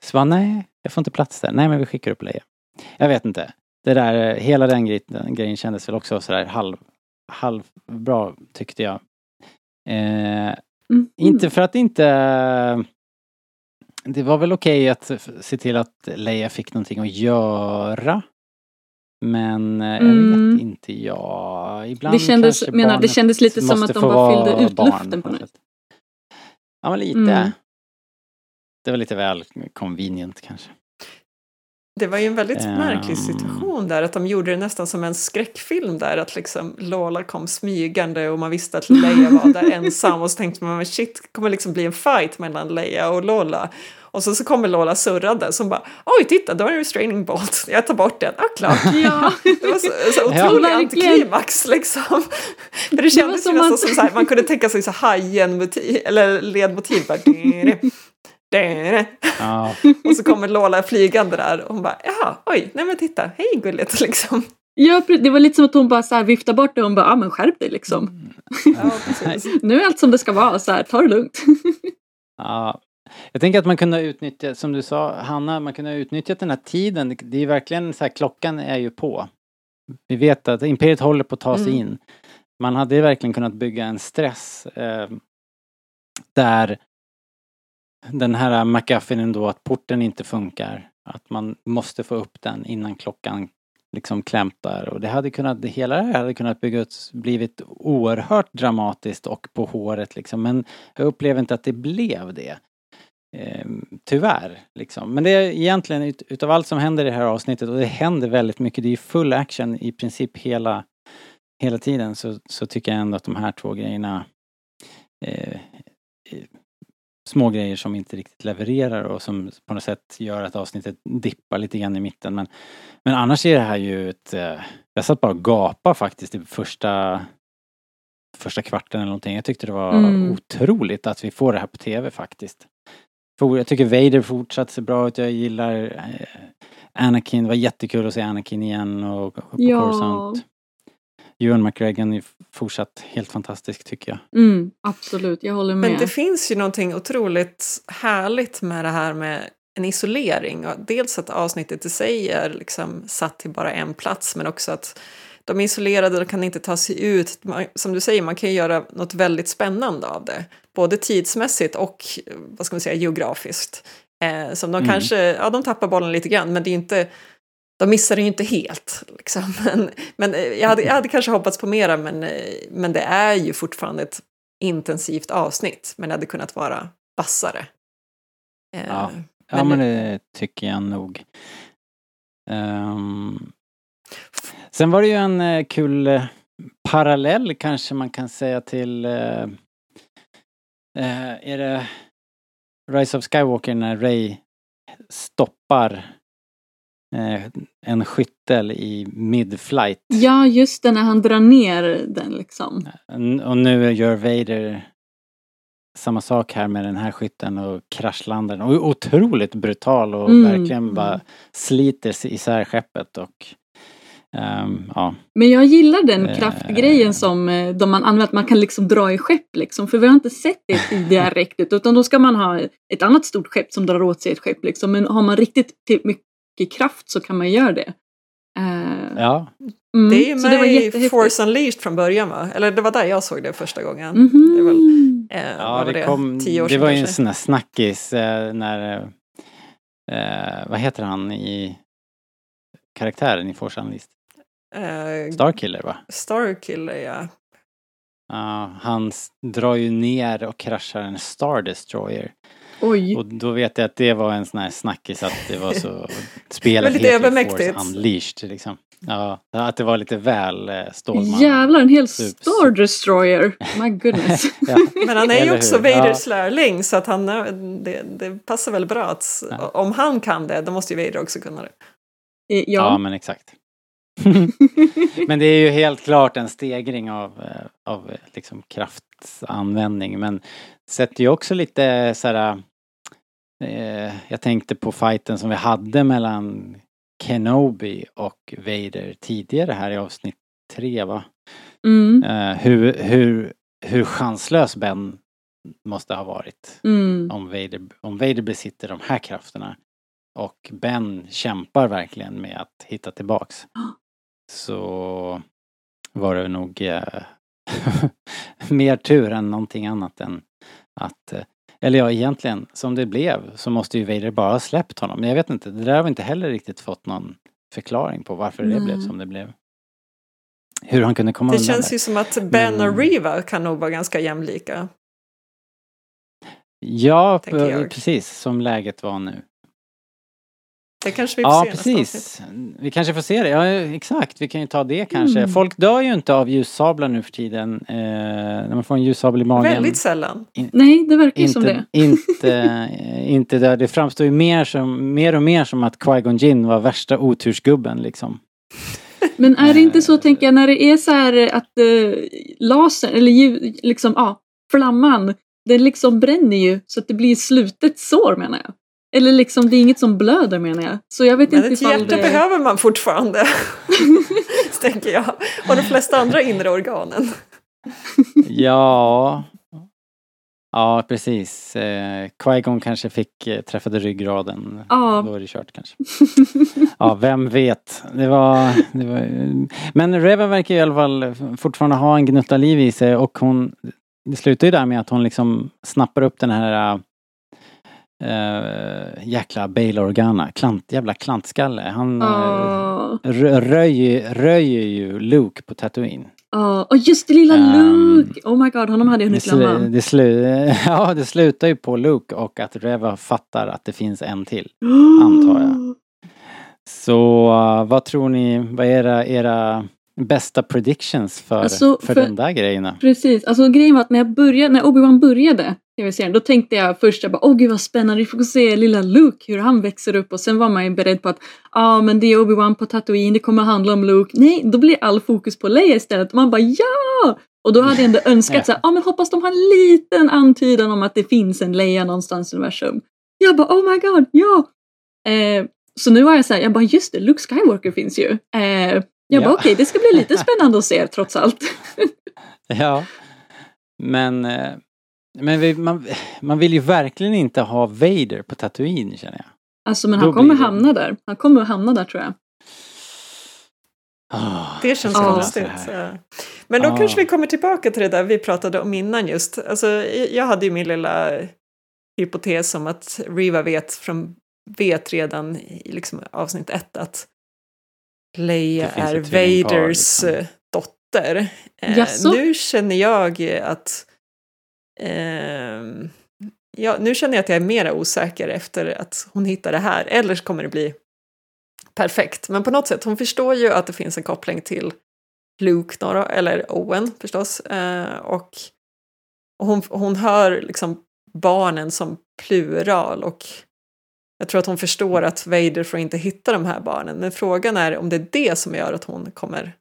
så bara, nej, jag får inte plats där. Nej men vi skickar upp Leia. Jag vet inte. Det där, hela den grejen, den grejen kändes väl också sådär halv, halvbra tyckte jag. Eh, Mm. Inte för att inte... Det var väl okej okay att se till att Leia fick någonting att göra. Men mm. jag vet mm. inte jag. Ibland det kändes, menar, det kändes lite som att de bara fyllde ut luften på något sätt. Ja men lite. Mm. Det var lite väl convenient kanske. Det var ju en väldigt um... märklig situation där, att de gjorde det nästan som en skräckfilm där, att liksom Lola kom smygande och man visste att Leia var där [laughs] ensam och så tänkte man shit, det kommer liksom bli en fight mellan Leia och Lola. Och så, så kommer Lola surrande som bara oj titta, då är en restraining bolt, jag tar bort den, ah klart. [laughs] Ja. Det var så, så otrolig ja, antiklimax liksom. För det kändes det ju nästan som så här, man kunde tänka sig så hajen-motiv, eller ledmotiv. Bara, Ja. [laughs] och så kommer Lola flygande där och hon bara, jaha, oj, nej men titta, hej gulligt [laughs] liksom. Ja, det var lite som att hon bara så här viftade bort det och hon bara, ja men skärp dig liksom. Mm. [laughs] Ja, nu är allt som det ska vara, så här, ta det lugnt. ja. Jag tänker att man kunde utnyttja, som du sa Hanna, man kunde ha utnyttjat den här tiden. Det är verkligen så här, klockan är ju på. Vi vet att Imperiet håller på att ta sig mm. in. Man hade verkligen kunnat bygga en stress eh, där den här McGuffinen då att porten inte funkar. Att man måste få upp den innan klockan liksom klämtar och det hade kunnat, det hela det här hade kunnat byggas, blivit oerhört dramatiskt och på håret liksom men jag upplever inte att det blev det. Ehm, tyvärr liksom. Men det är egentligen ut, utav allt som händer i det här avsnittet och det händer väldigt mycket, det är full action i princip hela, hela tiden så, så tycker jag ändå att de här två grejerna eh, små grejer som inte riktigt levererar och som på något sätt gör att avsnittet dippar lite grann i mitten. Men, men annars är det här ju ett... Eh, jag satt bara och gapade faktiskt i första första kvarten eller någonting. Jag tyckte det var mm. otroligt att vi får det här på tv faktiskt. Jag tycker Vader fortsatt ser bra ut. Jag gillar eh, Anakin. Det var jättekul att se Anakin igen och, och på ja. Coruscant. Ewan McGregor fortsatt helt fantastisk tycker jag. Mm, absolut, jag håller med. Men det finns ju någonting otroligt härligt med det här med en isolering. Dels att avsnittet i sig är liksom satt till bara en plats men också att de är isolerade och kan inte ta sig ut. Man, som du säger, man kan ju göra något väldigt spännande av det. Både tidsmässigt och vad ska man säga, geografiskt. Eh, som de Mm. kanske, ja de tappar bollen lite grann men det är inte de missar det ju inte helt. Liksom. [laughs] Men, men eh, jag, hade, jag hade kanske hoppats på mera men, eh, men det är ju fortfarande ett intensivt avsnitt. Men det hade kunnat vara vassare. Eh, Ja. Ja Men- men det tycker jag nog. Ehm, sen var det ju en kul parallell kanske man kan säga till eh, eh, är det Rise of Skywalker när Ray stoppar en skyttel i mid-flight. Ja, just det, när han drar ner den liksom. Och nu gör Vader samma sak här med den här skytten och kraschlandar den. Och otroligt brutal och Mm, verkligen bara sliter isär skeppet och ehm, ja. Men jag gillar den Eh. kraftgrejen som eh, de man använder, att man kan liksom dra i skepp liksom. För vi har inte sett det tidigare [laughs] riktigt. Utan då ska man ha ett annat stort skepp som drar åt sig ett skepp liksom. Men har man riktigt mycket kraft så kan man göra det. Eh, ja. mm, Det är ju så det var med i. Force Unleashed från början va? Eller det var där jag såg det första gången. Mhm. Det väl, eh, Ja, vad var det, kom, Tio år det sedan var ju en sån där snackis eh, när, eh, vad heter han i karaktären i Force Unleashed? Eh, Starkiller va? Starkiller ja. Ja, han drar ju ner och kraschar en Star Destroyer. Oj. Och då vet jag att det var en sån här snackis att det var så, [laughs] spelet lite övermäktigt. Force Unleashed liksom. Ja, att det var lite väl eh, Stålman. Jävlar, en hel Sup- Star Destroyer. My goodness. [laughs] ja. Men han är ju också? Vaders lärling så att han, är- det, det passar väl bra att Ja. om han kan det då måste ju Vader också kunna det. Eh, ja, ja. men exakt. [laughs] men det är ju helt klart en stegring av, eh, av eh, liksom kraftanvändning men sätter ju också lite så här eh, jag tänkte på fighten som vi hade mellan Kenobi och Vader tidigare här i avsnitt tre va? Mm, Eh, hur, hur, hur chanslös Ben måste ha varit mm. om Vader, om Vader besitter de här krafterna och Ben kämpar verkligen med att hitta tillbaks. Så var det nog eh, [laughs] mer tur än någonting annat än att eh, eller ja, egentligen som det blev så måste ju Vader bara ha släppt honom. Men jag vet inte, det där har vi inte heller riktigt fått någon förklaring på varför det Nej. blev som det blev. Hur han kunde komma Det undan känns där. ju som att Ben Men- och Riva kan nog vara ganska jämlika. Ja, precis som läget var nu. Det kanske vi får Ja, se precis. Vi kanske får se det. Ja, exakt. Vi kan ju ta det kanske. Mm. Folk dör ju inte av ljussablar nu för tiden. Eh, när man får en ljussabel i magen. Väldigt sällan. Nej, det verkar ju som inte, det. inte, eh, [laughs] inte där. Det framstår ju mer, som, mer och mer som att Qui-Gon Jinn var värsta otursgubben liksom. Men är det inte Eh, så, tänker jag, när det är så här att eh, lasern, eller ljud, liksom, ja, flamman, den liksom bränner ju så att det blir slutet sår menar jag. Eller liksom, det är inget som blöder menar jag. Så jag vet Men inte ett hjärta det... behöver man fortfarande. [laughs] tänker jag. Och de flesta andra inre organen. Ja. Ja, precis. Eh, Qui-Gon kanske fick eh, träffade ryggraden. Ja. Då är det kört kanske. Ja, vem vet. Det var, det var... Men Reva verkar ju i alla fall fortfararande ha en gnutta liv i sig och hon... Det slutar ju där med att hon liksom snappar upp den här äh, jäkla Bail Organa. Klant, jävla klantskalle. Han äh, Ja, röjer, röjer ju Luke på Tatooine. ja. Och just det lilla Ehm, Luke! Oh my god, honom hade jag hunnit glömma. det, slu, [laughs] ja, det slutar ju på Luke och att Reva fattar att det finns en till. [gasps] antar jag. Så uh, vad tror ni, vad är era, era bästa predictions för, Alltså, för, för- de där grejerna? Precis, alltså grejen var att när jag började, när Obi-Wan började tv-serien, då tänkte jag först, jag bara, åh gud vad spännande, vi får se lilla Luke, hur han växer upp och sen var man ju beredd på att, ja ah, men det är Obi-Wan på Tatooine, det kommer handla om Luke. Nej, då blir all fokus på Leia istället. Man bara, ja! Och då hade jag ändå önskat så ja ah, men hoppas de har en liten antydan om att det finns en Leia någonstans i universum. Jag bara, oh my god, ja! Eh, så nu var jag så här, jag bara, just det, Luke Skywalker finns ju. Eh, jag bara, Ja. okej, det ska bli lite [laughs] spännande att se trots allt. Ja. Men, eh, men vi, man, man vill ju verkligen inte ha Vader på Tatooine känner jag. Alltså men Då han kommer det- hamna där. Han kommer att hamna där tror jag. Ah, Det känns konstigt. Ja. Men då Ja. kanske vi kommer tillbaka till det där vi pratade om innan just. Alltså, jag hade ju min lilla hypotes om att Riva vet, från, vet redan i liksom avsnitt ett att Leia är Vaders liksom. eh, dotter. Eh, Jaså? nu känner jag att Ehm, ja, nu känner jag att jag är mera osäker efter att hon hittar det här. Eller så kommer det bli perfekt. Men på något sätt, hon förstår ju att det finns en koppling till Luke, några, eller Owen förstås. Eh, och och hon, hon hör liksom barnen som plural och jag tror att hon förstår att Vader får inte hitta de här barnen. Men frågan är om det är det som gör att hon kommer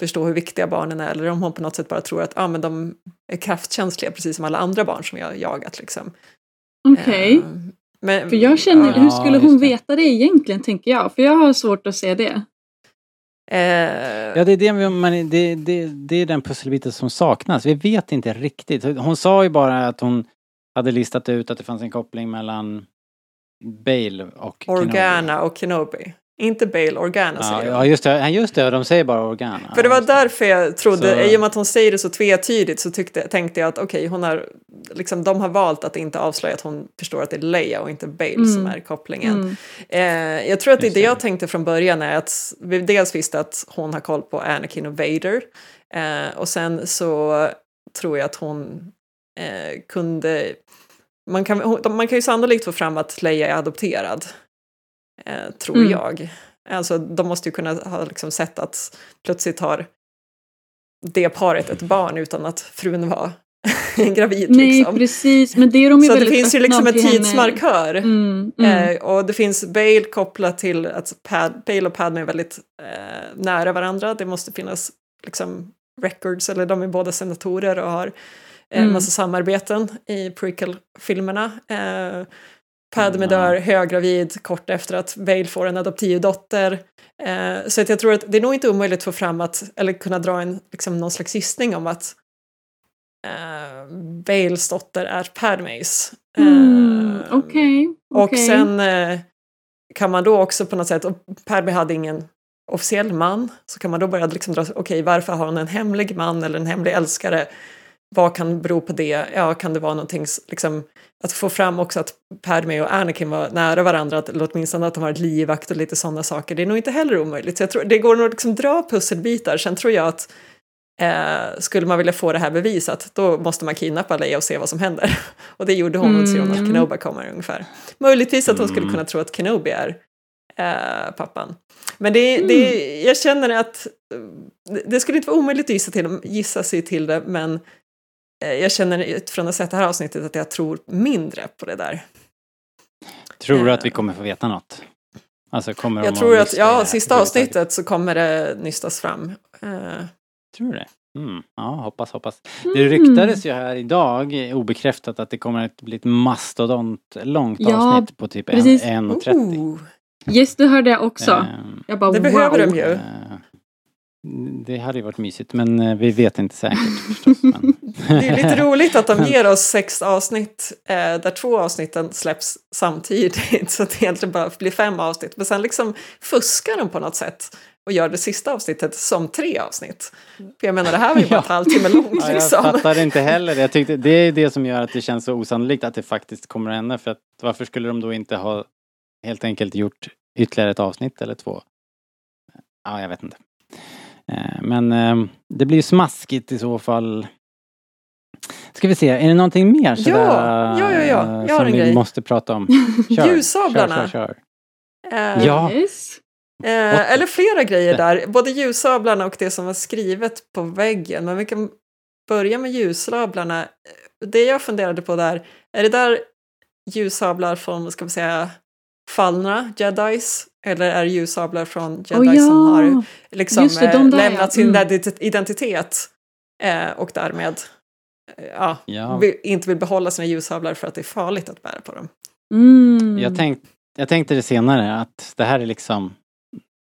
förstå hur viktiga barnen är eller om hon på något sätt bara tror att ah, men de är kraftkänsliga precis som alla andra barn som jag har jagat. Liksom. Okej. Eh, men, För jag känner, ja, hur skulle hon det. veta det egentligen tänker jag? För jag har svårt att se det. eh, Ja, det är, det, man, det, det, det är den pusselbiten som saknas. Vi vet inte riktigt. Hon sa ju bara att hon hade listat ut att det fanns en koppling mellan Bale och Kenobi. Organa och Kenobi. Inte Bale, Organa Ja, säger ja, just det. Ja, Just det, de säger bara Organa. För det var därför jag trodde, Så- i och med att hon säger det så tvetydigt så tyckte, tänkte jag att okej, hon har, liksom, de har valt att inte avslöja att hon förstår att det är Leia och inte Bale Mm. som är kopplingen. Mm. Eh, jag tror att det, det det. jag tänkte från början är att vi dels visste att hon har koll på Anakin och Vader eh, och sen så tror jag att hon eh, kunde man kan, hon- man kan ju sannolikt få fram att Leia är adopterad, eh, tror Mm. jag. Alltså, de måste ju kunna ha liksom sett att plötsligt har det paret ett barn utan att frun var [laughs] gravid. Nej, liksom. precis. Men det är de ju Så det finns ju liksom en tidsmarkör. Mm, mm. Eh, och det finns Bale kopplat till att Pad, Bale och Padme är väldigt eh, nära varandra. Det måste finnas liksom records, eller de är båda senatorer och har en Mm. massa samarbeten i prequel-filmerna. Padme Mm, dör höggravid kort efter att Bale får en adoptivdotter. Eh, så att jag tror att det är nog inte omöjligt att få fram att, eller kunna dra en, liksom, någon slags gissning om att eh, Bales dotter är Padmes. Eh, Mm, Okej. och okej. sen eh, kan man då också på något sätt, och Perby hade ingen officiell man, så kan man då börja liksom dra, okej varför har hon en hemlig man eller en hemlig älskare? Vad kan bero på det? Ja, kan det vara någonting, liksom, att få fram också att Padme och Anakin var nära varandra, att, eller åtminstone att de har ett livvakt och lite sådana saker. Det är nog inte heller omöjligt. Så jag tror, det går nog liksom dra pusselbitar. Sen tror jag att eh, skulle man vilja få det här bevisat, då måste man kidnappa Leia och se vad som händer. [laughs] Och det gjorde hon och ser hon att Mm. Kenobi kommer ungefär. Möjligtvis att hon skulle Mm. kunna tro att Kenobi är eh, pappan. Men det, det, jag känner att eh, det- skulle inte vara omöjligt att gissa, till, gissa sig till det, men jag känner utifrån att ha sett det här avsnittet att jag tror mindre på det där. Tror du Eh. att vi kommer få veta något? Alltså kommer de Jag tror att, ja, sista avsnittet så kommer det nystas fram. Eh, Tror du det? Mm. Ja, hoppas, hoppas. Mm. Det ryktades ju här idag, eh, obekräftat, att det kommer att bli ett mastodont långt Ja, avsnitt på typ precis. 1.30. ooh, Yes, det hörde jag också. Ehm, jag bara det wow. behöver de ju. Det hade ju varit mysigt men eh, vi vet inte säkert [laughs] förstås. Men... Det är lite roligt att de [laughs] ger oss sex avsnitt eh, där två avsnitten släpps samtidigt [laughs] så att det egentligen bara blir fem avsnitt. Men sen liksom fuskar de på något sätt och gör det sista avsnittet som tre avsnitt. För jag menar det här var ju bara Ja. ett halvtimme långt Ja, jag liksom. fattar inte heller. Jag tyckte, det är det som gör att det känns så osannolikt att det faktiskt kommer att hända. För att varför skulle de då inte ha helt enkelt gjort ytterligare ett avsnitt eller två? Ja, jag vet inte. Eh, Men eh, det blir ju smaskigt i så fall. Ska vi se, är det någonting mer Ja, sådär, ja, ja, ja. Jag eh, har som en vi grej. måste prata om? [laughs] Kör, Ljussablarna. Kör, kör, kör. Eh, Ja. Yes. Eh, eller flera grejer där, både ljussablarna och det som var skrivet på väggen. Men vi kan börja med ljussablarna. Det jag funderade på där, är det där ljussablar från, ska vi säga, fallna jedis? Eller är det ljussablar från jedi Åh, ja. som har liksom, det, de eh, där, lämnat ja. sin Mm. ident- identitet eh, och därmed eh, ja, vill, inte vill behålla sina ljussablar för att det är farligt att bära på dem. Mm. Jag, tänk, jag tänkte det senare, att det här är liksom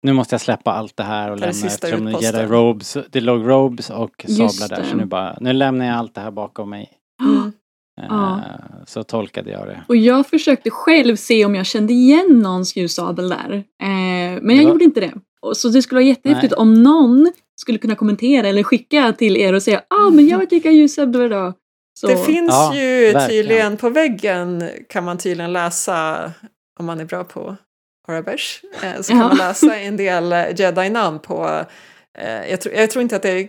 nu måste jag släppa allt det här och Det lämna sista eftersom. Jedi robes, det låg robes och sablar där. det. Så nu bara, nu lämnar jag allt det här bakom mig. Mm. Ja. Eh, Så tolkade jag det. Och jag försökte själv se om jag kände igen någons ljussabel där. Eh, men jag Ja. gjorde inte det. Så det skulle vara jättehäftigt Nej. om någon skulle kunna kommentera eller skicka till er och säga ah men jag vet vilka ljussablar då. Så, Det finns Ja, ju verkligen. tydligen på väggen kan man tydligen läsa, om man är bra på Arabish, eh, så kan Ja. man läsa en del Jedi-namn på, jag, tror, jag tror inte att det är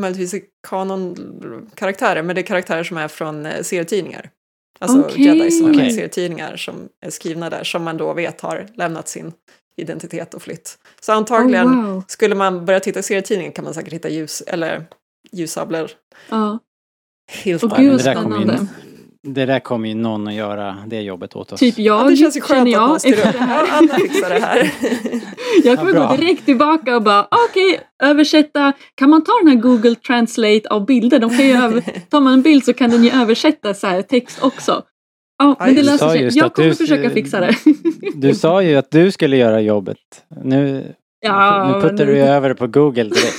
möjligtvis är kanon-karaktärer, men det är karaktärer som är från eh, serietidningar. Alltså Okej. Jedi som är serietidningar som är skrivna där, som man då vet har lämnat sin identitet och flytt. Så antagligen, Oh, wow. skulle man börja titta i serietidningen kan man säkert hitta ljus, eller ljussablar Ja. helt Och Ja, gud det, där. Det där kommer ju någon att göra det jobbet åt oss. Typ jag Ja, det känns ju skönt att jag någon styr efter upp. det här. Ja, Anna fixar det här. [laughs] Jag kommer Ja, gå direkt tillbaka och bara okej, översätta. Kan man ta den här Google Translate av bilder? De kan ju över, [laughs] tar man en bild så kan den ju översätta så här, text också. Ja, men det löser sig. Jag att kommer du- försöka fixa det. [laughs] Du sa ju att du skulle göra jobbet. Nu, Ja, nu puttar men- du över det på Google direkt.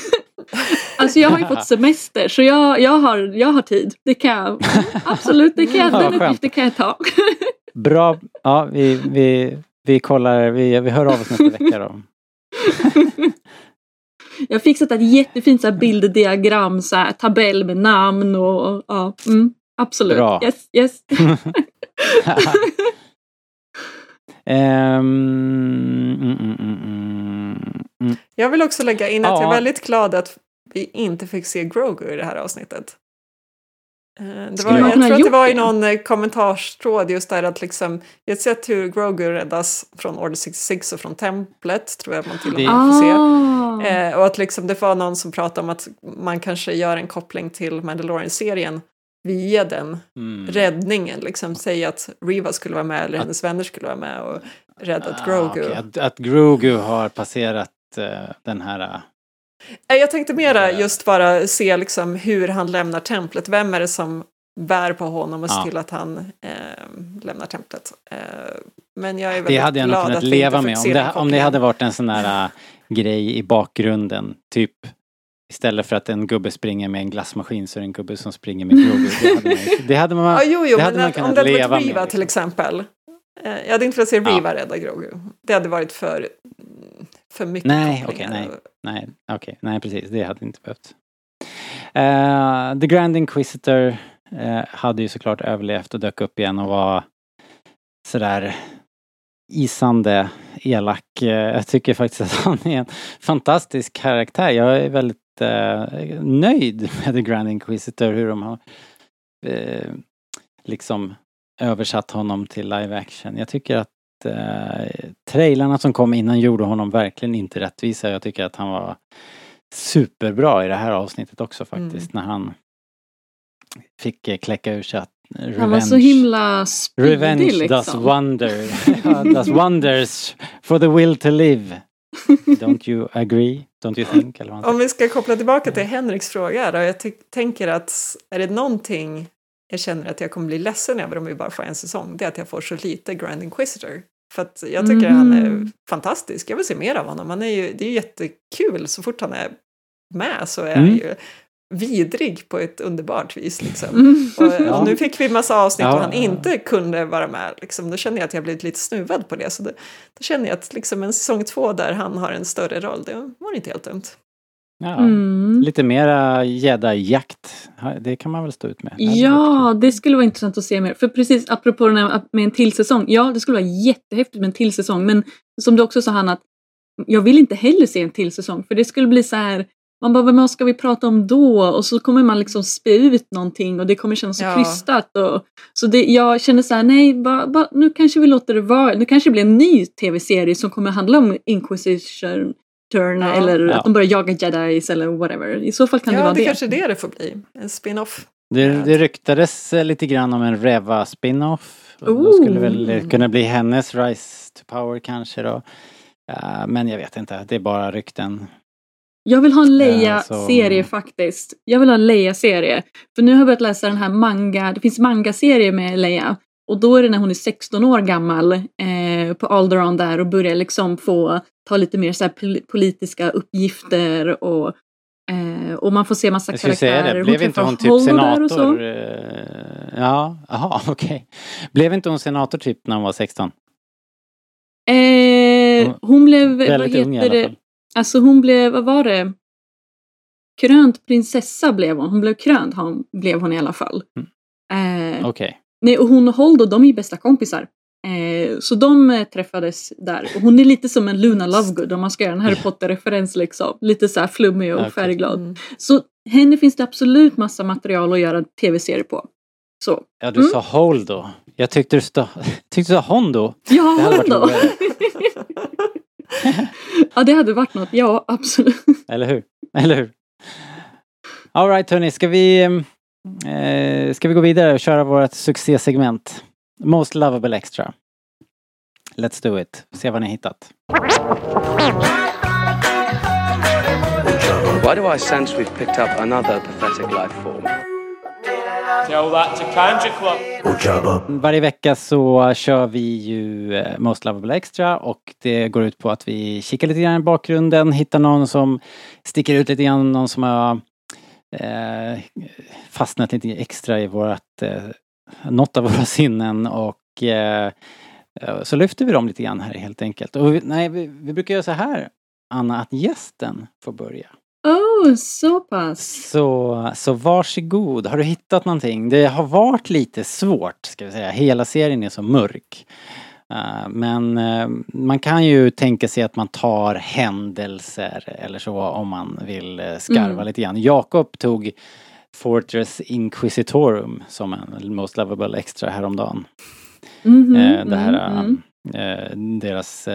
Alltså jag har ju fått semester så jag, jag, har, jag har tid. Det kan jag. Absolut, det kan jag, [laughs] Ja, den uppgiften kan jag ta. [laughs] Bra. Ja, vi, vi, vi kollar, vi, vi hör av oss nästa vecka då. Jag har fixat ett jättefint så här bilddiagram, så här, tabell med namn och, ja, mm, absolut. Bra. Yes, yes. [laughs] Ehm, mm, mm, mm. Jag vill också lägga in att jag Ja. är väldigt glad att vi inte fick se Grogu i det här avsnittet. Eh, Det var, jag tror att det var i någon eh, kommentarstråd just där att liksom, jag har sett hur Grogu räddas från Order 66 och från templet, tror jag man till och med får se. Ah. Eh, och att liksom, det var någon som pratade om att man kanske gör en koppling till Mandalorian-serien via den Mm. räddningen. Liksom, säg att Riva skulle vara med eller Att- hennes vänner skulle vara med och räddat Ah, Grogu. okej. Att, att Grogu har passerat eh, den här... Eh, Jag tänkte mera just bara se liksom hur han lämnar templet. Vem är det som bär på honom och ser Ja. till att han eh, lämnar templet? Eh, men jag är Det väldigt hade jag nog glad kunnat att leva med om det, om det hade varit en sån där äh, grej i bakgrunden. Typ istället för att en gubbe springer med en glassmaskin så är det en gubbe som springer med Grogu. [laughs] Det hade man, det hade man, Ja, jo, jo, det hade man att, kunnat om det hade leva varit med, Riva till exempel. Eh, jag hade inte velat se Ja. Riva rädda Grogu. Det hade varit för, för mycket Nej, okej, nej. Nej, okej, nej precis, det hade inte behövt. Eh, The Grand Inquisitor eh, hade ju såklart överlevt och dök upp igen och var sådär isande elak. Jag tycker faktiskt att han är en fantastisk karaktär. Jag är väldigt nöjd med The Grand Inquisitor, hur de har liksom översatt honom till live action. Jag tycker att eh, trailarna som kom innan gjorde honom verkligen inte rättvisa. Jag tycker att han var superbra i det här avsnittet också faktiskt. När han fick eh, kläcka ur sig att revenge, Han var så himla speedy revenge does liksom. wonder, [laughs] ja, does wonders for the will to live. Don't you agree? Don't you think? Eller Om vi ska koppla tillbaka till Henriks fråga då. Jag tänker att är det någonting jag känner att jag kommer bli ledsen över om vi bara får en säsong, det är att jag får så lite Grand Inquisitor. För att jag tycker han är Mm. fantastisk. Jag vill se mer av honom. Han är ju, det är ju jättekul så fort han är med så är Mm. han ju vidrig på ett underbart vis. Liksom. Mm. Och, Ja. och nu fick vi massa avsnitt Ja. och han inte kunde vara med. Liksom. Då känner jag att jag blivit lite snuvad på det. Så det, då känner jag att liksom en säsong två där han har en större roll, det var inte helt dumt. Ja, Mm. Lite mera jedi-jakt. Det kan man väl stå ut med. Det Ja, det skulle vara intressant att se mer. För precis apropå den här med en till säsong. Ja, det skulle vara jättehäftigt med en till säsong. Men som du också sa Hanna, att jag vill inte heller se en till säsong. För det skulle bli så här, man bara, vad ska vi prata om då? Och så kommer man liksom spä ut någonting och det kommer kännas så Ja. krystat. Och, så det, jag känner så här, nej, ba, ba, nu kanske vi låter det vara. Nu kanske det blir en ny tv-serie som kommer handla om Inquisition turn Ja. eller Ja. att de börjar jaga jedis eller whatever. I så fall kan det ja, vara det det. kanske är det det får bli. En spin-off. Det, det ryktades eh, lite grann om en Reva spin-off. Då Ooh. skulle väl eh, kunna bli hennes Rise to Power kanske då. Ja, men jag vet inte, det är bara rykten. Jag vill ha en Ja, Leia-serie så- faktiskt. Jag vill ha en Leia-serie. För nu har jag börjat läsa den här manga, det finns manga-serier med Leia. Och då är det när hon är 16 år gammal eh, på Alderaan där och börjar liksom få ta lite mer så här pol- politiska uppgifter och, eh, och man får se massa Jag skulle säga karaktärer. det, blev inte träffar hon typ senator? eh, Ja, aha, [laughs] okej. Blev inte hon senator typ när hon var 16? Eh, hon blev, vad heter det, alltså hon blev, vad var det? Krönt prinsessa blev hon. Hon blev krönt hon, blev hon i alla fall. Eh, Okej. Nej, och hon och Holdo, de är ju bästa kompisar. Eh, så de eh, träffades där. Och hon är lite som en Luna Lovegood om man ska göra en Harry Potter-referens liksom. Lite så här flummig och färgglad. Mm. Så henne finns det absolut massa material att göra en tv-serie på. Så. Ja, du Mm. sa Holdo. Jag tyckte du, stå, [laughs] tyckte du sa Hondo. Ja, roligare. [laughs] ja, det hade varit något. Ja, absolut. Eller hur? Eller hur? Alright hörni, ska vi, eh, ska vi gå vidare och köra vårt succésegment? Most lovable extra. Let's do it. Se vad ni har hittat. Why do I sense we've picked up another pathetic life form? Tell that to Kanja Club. Varje vecka så kör vi ju eh, Most Lovable Extra och det går ut på att vi kikar lite grann i bakgrunden, hittar någon som sticker ut lite grann, någon som har eh, fastnat lite extra i vårat, eh, något av våra [laughs] sinnen och eh, eh, så lyfter vi dem lite grann här helt enkelt. Och vi, nej, vi, vi brukar göra så här, Anna, att gästen får börja. Oh, så pass. Så, så varsågod, har du hittat någonting? Det har varit lite svårt, ska vi säga. Hela serien är så mörk. Eh, men eh, man kan ju tänka sig att man tar händelser eller så om man vill eh, skarva Mm. lite grann. Jakob tog Fortress Inquisitorum som en Most Lovable Extra häromdagen. Mhm, Eh, det här, mm, mm. eh, deras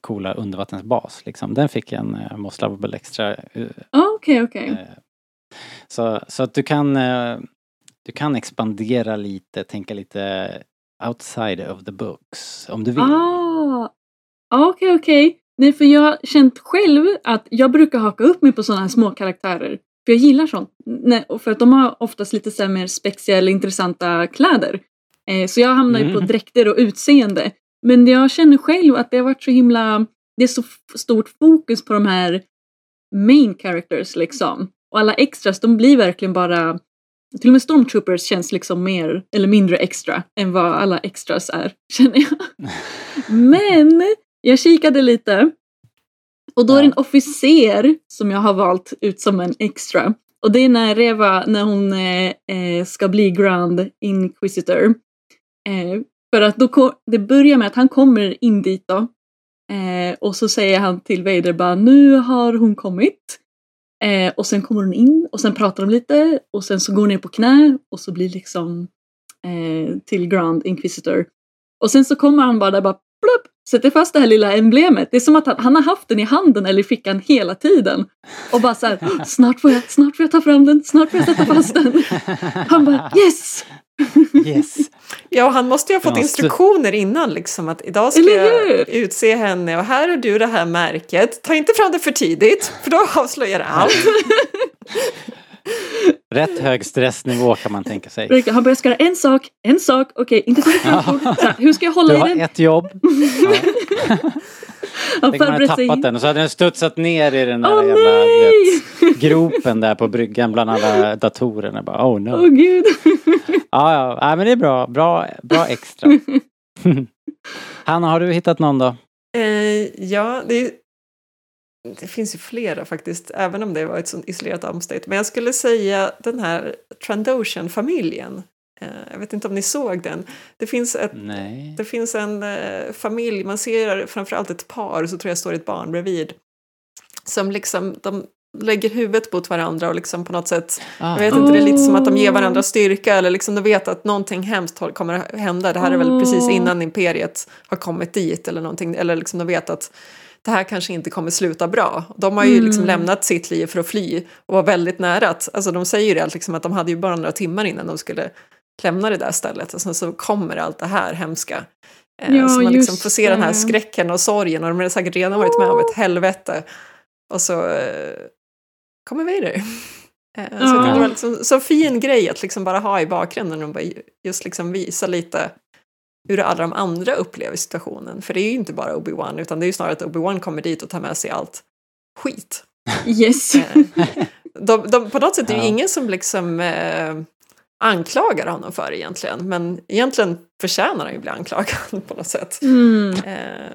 coola undervattensbas liksom. Den fick en Most Lovable Extra Ah, Okej, okej. Eh, Så, så att du kan, du kan expandera lite, tänka lite outside of the books om du vill. Ah, ah, okej, okej. Nej, för jag har känt själv att jag brukar haka upp mig på sådana här små karaktärer. För jag gillar sånt. Nej, och för att de har oftast lite så mer spexiga eller intressanta kläder. Eh, så jag hamnar ju på Mm. dräkter och utseende. Men jag känner själv att det har varit så himla... Det är så stort fokus på de här main characters liksom. Och alla extras, de blir verkligen bara... Till och med stormtroopers känns liksom mer eller mindre extra än vad alla extras är, [laughs] känner jag. Men jag kikade lite och då är det en officer som jag har valt ut som en extra. Och det är när Reva, när hon eh, eh, ska bli Grand Inquisitor. Eh, för att då det börjar med att han kommer in dit då. Eh, och så säger han till Vader bara nu har hon kommit. Eh, och sen kommer hon in och sen pratar de lite och sen så går hon ner på knä och så blir liksom eh, till Grand Inquisitor. Och sen så kommer han bara där bara plupp, sätter fast det här lilla emblemet. Det är som att han, han har haft den i handen eller i fickan hela tiden. Och bara så här, [laughs] snart får jag, snart får jag ta fram den, snart får jag sätta fast den. Han bara yes! Yes. [laughs] Ja, och han måste ju ha fått Ja, instruktioner innan liksom att idag ska jag utse henne och här har du det här märket. Ta inte fram det för tidigt för då avslöjar det allt. [laughs] Rätt hög stressnivå kan man tänka sig. Han börjar ska göra en sak, en sak, okej, inte så. Så här, Hur ska jag hålla Du i har den? ett jobb. [laughs] Ja. Han Tänk om man hade förbereder sig. tappat den och så hade den studsat ner i den där Åh jävla du vet, gropen där på bryggan bland alla datorerna. Bara, oh no. Åh gud. [laughs] Ja, ja, ja, men det är bra. Bra, bra extra. [laughs] Hanna, har du hittat någon då? Eh, ja, det, är, det finns ju flera faktiskt, även om det var ett sånt isolerat avsnitt. Men jag skulle säga den här Trandoshan-familjen. Eh, jag vet inte om ni såg den. Det finns, ett, Nej. det finns en eh, familj, man ser framförallt ett par, så tror jag står ett barn bredvid. Som liksom, de lägger huvudet mot varandra och liksom på något sätt Ah. jag vet inte, det är lite som att de ger varandra styrka eller liksom de vet att någonting hemskt kommer att hända. Det här är väl precis Åh. innan imperiet har kommit dit eller någonting. Eller liksom de vet att det här kanske inte kommer sluta bra. De har ju liksom Mm. lämnat sitt liv för att fly och var väldigt nära att, alltså de säger ju det liksom att de hade ju bara några timmar innan de skulle lämna det där stället och sen så kommer allt det här hemska. Eh, Ja, så man liksom får se den här det. skräcken och sorgen och de har säkert redan varit med om ett helvete. Och så eh, kommer Vader. [laughs] Eh, Så Ja. det var liksom så fin grej att liksom bara ha i bakgrunden och bara just liksom visa lite hur alla de andra upplever situationen. För det är ju inte bara Obi-Wan utan det är ju snarare att Obi-Wan kommer dit och tar med sig allt skit. [laughs] Yes. Eh, de, de, på något sätt är det ju Ja. ingen som liksom eh, anklagar honom för det egentligen. Men egentligen förtjänar han ju bli anklagad [laughs] på något sätt. Mm. Eh,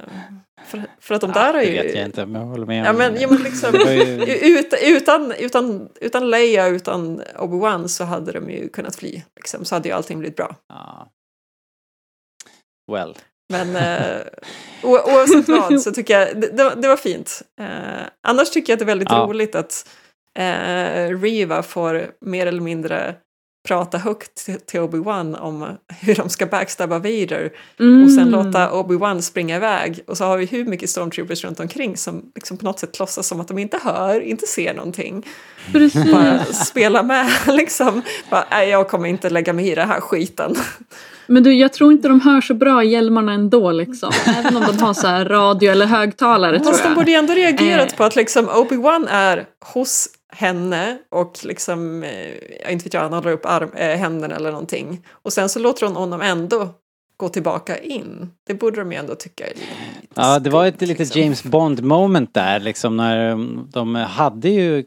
för, för att de där har det ju... vet jag inte, men jag håller med Ja men, ja, men liksom, Det [laughs] ut, utan, utan, utan Leia, utan Obi-Wan så hade de ju kunnat fly. Liksom, så hade ju allting blivit bra. Ja. Well. Men eh, oavsett vad så tycker jag det, det, var- det var fint. Eh, annars tycker jag att det är väldigt Ja. roligt att eh, Riva får mer eller mindre prata högt till, till Obi-Wan om hur de ska backstabba Vader och sen Mm. låta Obi-Wan springa iväg. Och så har vi hur mycket stormtroopers runt omkring som liksom på något sätt låtsas som att de inte hör, inte ser någonting. Precis. Bara spela med [laughs] liksom. Bara, Nej, jag kommer inte lägga mig i den här skiten. Men du, jag tror inte de hör så bra i hjälmarna ändå liksom. Även om de har så här radio eller högtalare Fast de borde ju ändå reagerat Eh. på att liksom Obi-Wan är hos henne och liksom, eh, jag inte vet jag, han håller upp arm, eh, händerna eller någonting. Och sen så låter hon honom ändå gå tillbaka in. Det borde de ju ändå tycka är lite Ja, det var ett skumt, litet liksom. James Bond moment där liksom när um, de hade ju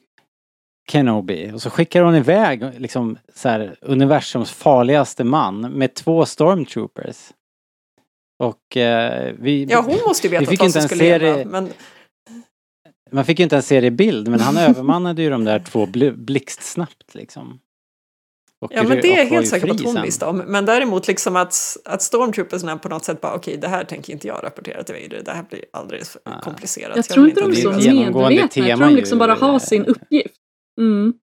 Kenobi och så skickar hon iväg liksom så här universums farligaste man med två stormtroopers. Och eh, vi, Ja, hon måste ju Vi veta fick vad som inte ens skulle det- Men man fick ju inte ens se det i bild men han [laughs] övermannade ju de där två bl- blixtsnabbt liksom. Och Ja, men det är jag helt säker på att hon sen. visste om. Men däremot liksom att, att stormtroopersna på något sätt bara okej, det här tänker inte jag rapportera till Vader. Det här blir alldeles för Ah. komplicerat. Jag tror vill inte de är så är veta." ett genomgående medvetna. Jag tror de liksom bara har eh, sin uppgift. Mm.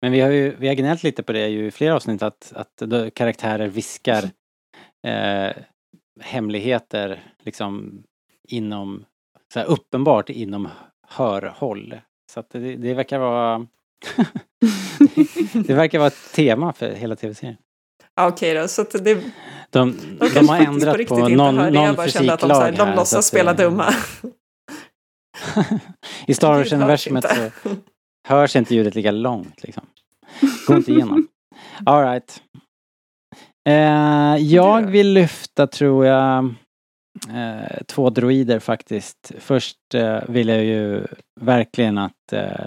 Men vi har ju vi har gnällt lite på det ju i flera avsnitt att, att karaktärer viskar eh, hemligheter liksom inom, så här uppenbart inom hörhåll. Så att det, det verkar vara [laughs] det verkar vara ett tema för hela tv-serien. Ja, okej då. Så att det, de De, de har ändrat riktigt på inte någon, någon Jag bara kände att de, så fysiklag här, de låtsas spela eh, dumma. [laughs] [laughs] I Star Wars-universumet så. Hörs inte ljudet lika långt liksom. Går inte igenom. [laughs] All right. Eh, jag vill lyfta, tror jag, eh, två droider faktiskt. Först eh, vill jag ju verkligen att eh,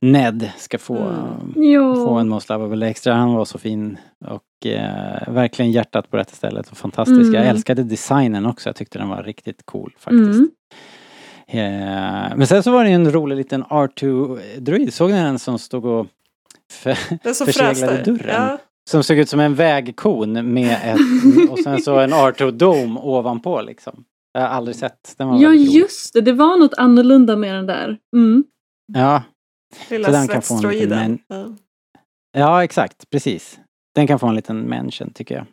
Ned ska få, Mm. Ja. få en Most Lovable Extra. Han var så fin och eh, verkligen hjärtat på rätt stället och fantastisk. Mm. Jag älskade designen också. Jag tyckte den var riktigt cool faktiskt. Mm. Eh, men sen så var det ju en rolig liten R2-droid. Såg ni den som stod och för, Den som förseglade fräste. dörren. Ja, som såg ut som en vägkon med ett och sen så en R2-dom ovanpå liksom. Jag har aldrig sett. Den var Ja just det, det var något annorlunda med den där. Mm. Ja, lilla Så den kan få en liten men- Ja. ja, exakt. Precis. Den kan få en liten mention tycker jag.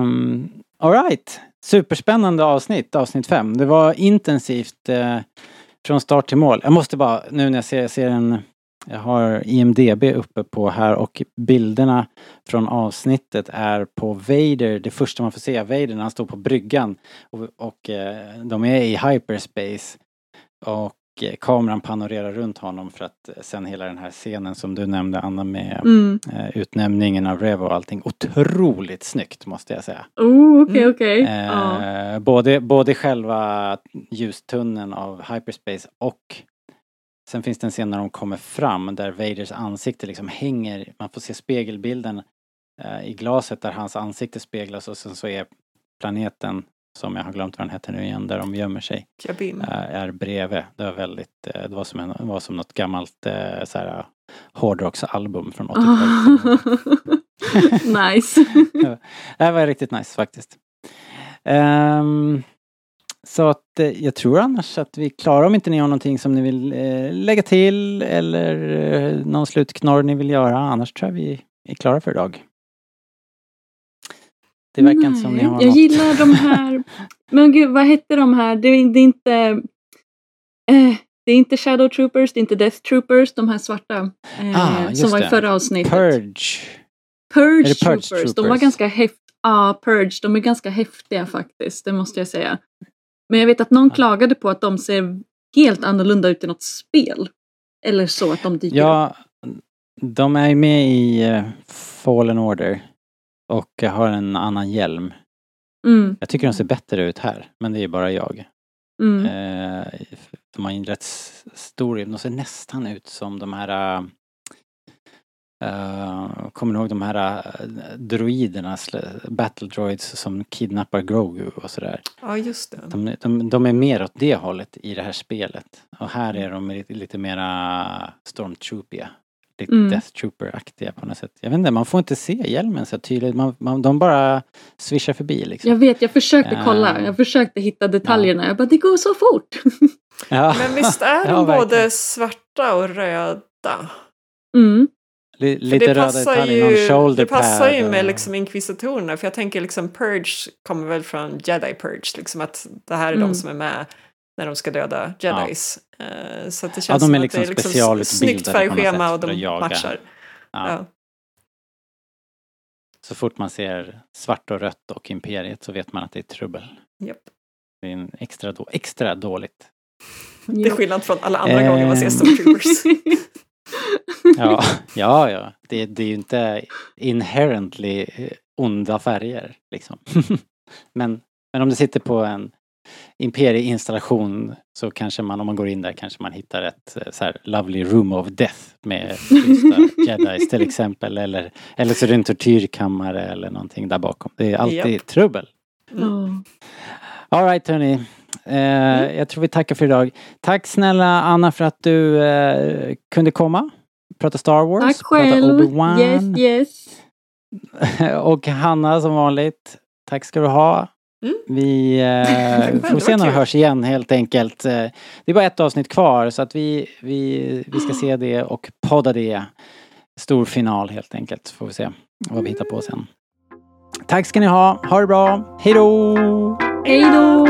Um, Alright. Superspännande avsnitt, avsnitt fem. Det var intensivt eh, från start till mål. Jag måste bara, nu när jag ser, jag ser en jag har IMDB uppe på här och bilderna från avsnittet är på Vader, det första man får se av Vader när han står på bryggan och, och eh, de är i hyperspace. Och kameran panorerar runt honom för att eh, sen hela den här scenen som du nämnde Anna med Mm. eh, utnämningen av Revo och allting. Otroligt snyggt måste jag säga. Oh, okej, Mm. Ja. Eh, både, både själva ljustunneln av hyperspace och sen finns det en scen när de kommer fram där Vaders ansikte liksom hänger, man får se spegelbilden eh, i glaset där hans ansikte speglas och sen så är planeten som jag har glömt vad den heter nu igen, där de gömmer sig, Kabin. eh, är bredvid. Det var väldigt, eh, det var som, en, det var som något gammalt eh, så här, hårdrocksalbum från [laughs] 80-talet. nice. [laughs] Det var riktigt nice faktiskt. Ehm, så att jag tror annars att vi är klara om inte ni har någonting som ni vill eh, lägga till eller eh, någon slutknorr ni vill göra. Annars tror jag vi är klara för idag. Det verkar inte som ni Nej, har Jag något. gillar de här, [laughs] men gud vad hette de här? Det är, det är inte eh, det är inte Shadow Troopers, det är inte Death Troopers, de här svarta. Eh, Ah, som var i förra avsnittet. Purge. Purge, Purge Troopers. De var Troopers? ganska häftiga. Ja, Purge. De är ganska häftiga faktiskt, det måste jag säga. Men jag vet att någon klagade på att de ser helt annorlunda ut i något spel. Eller så, att de dyker upp. Ja, de är med i eh, Fallen Order. Och har en annan hjälm. Mm, Jag tycker de ser bättre ut här, men det är bara jag. mm. Eh, de har en rätt stor, de ser nästan ut som de här Uh, kommer ni ihåg de här uh, droiderna, battle droids som kidnappar Grogu och sådär. Ja, just det. De, de, de är mer åt det hållet i det här spelet. Och här är de lite, lite mera stormtroopiga. Lite Mm. Death Trooper-aktiga på något sätt. Jag vet inte, man får inte se hjälmen så tydligt. Man, man, de bara swishar förbi liksom. Jag vet, jag försökte kolla. Eh. Jag försökte hitta detaljerna. Jag bara, det går så fort. [laughs] Ja. Men visst är [laughs] de Ja, både svarta och röda? Mm. För lite det röda detaljer, någon shoulder det passar ju med och- liksom inkvisitorerna. För jag tänker liksom Purge kommer väl från Jedi Purge. Liksom att det här är Mm. de som är med när de ska döda Jedis. Eh, så att det känns Ja, de som är att liksom det är liksom specialutbildade snyggt färgschema och de matchar. Ja. Ja. Så fort man ser svart och rött och imperiet så vet man att det är trubbel. Japp. Det är en extra, då, extra dåligt. Det är skillnad från alla andra Eh. gånger man ser Stormtroopers. [laughs] Ja, ja, ja. Det, det är ju inte inherently eh, onda färger liksom. [laughs] men, men om det sitter på en imperieinstallation så kanske man, om man går in där, kanske man hittar ett eh, så här lovely room of death med frysta [laughs] jedis till exempel. Eller, eller så är det en tortyrkammare eller någonting där bakom. Det är alltid Japp. trubbel. Ja. Alright hörni. Eh, Jag tror vi tackar för idag. Tack snälla Anna för att du eh, kunde komma. Prata Star Wars. Tack prata själv. Obi-Wan. Yes, yes. [laughs] och Hanna som vanligt. Tack ska du ha. Mm. Vi eh, [laughs] får se när vi hörs igen helt enkelt. Eh, Det är bara ett avsnitt kvar så att vi, vi, vi ska se det och podda det. Stor final helt enkelt. Får vi se vad vi hittar på sen. Tack ska ni ha. Ha det bra. Hej då! Hej då!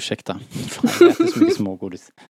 Ursäkta. [laughs] Fan, jag äter så mycket smågodis.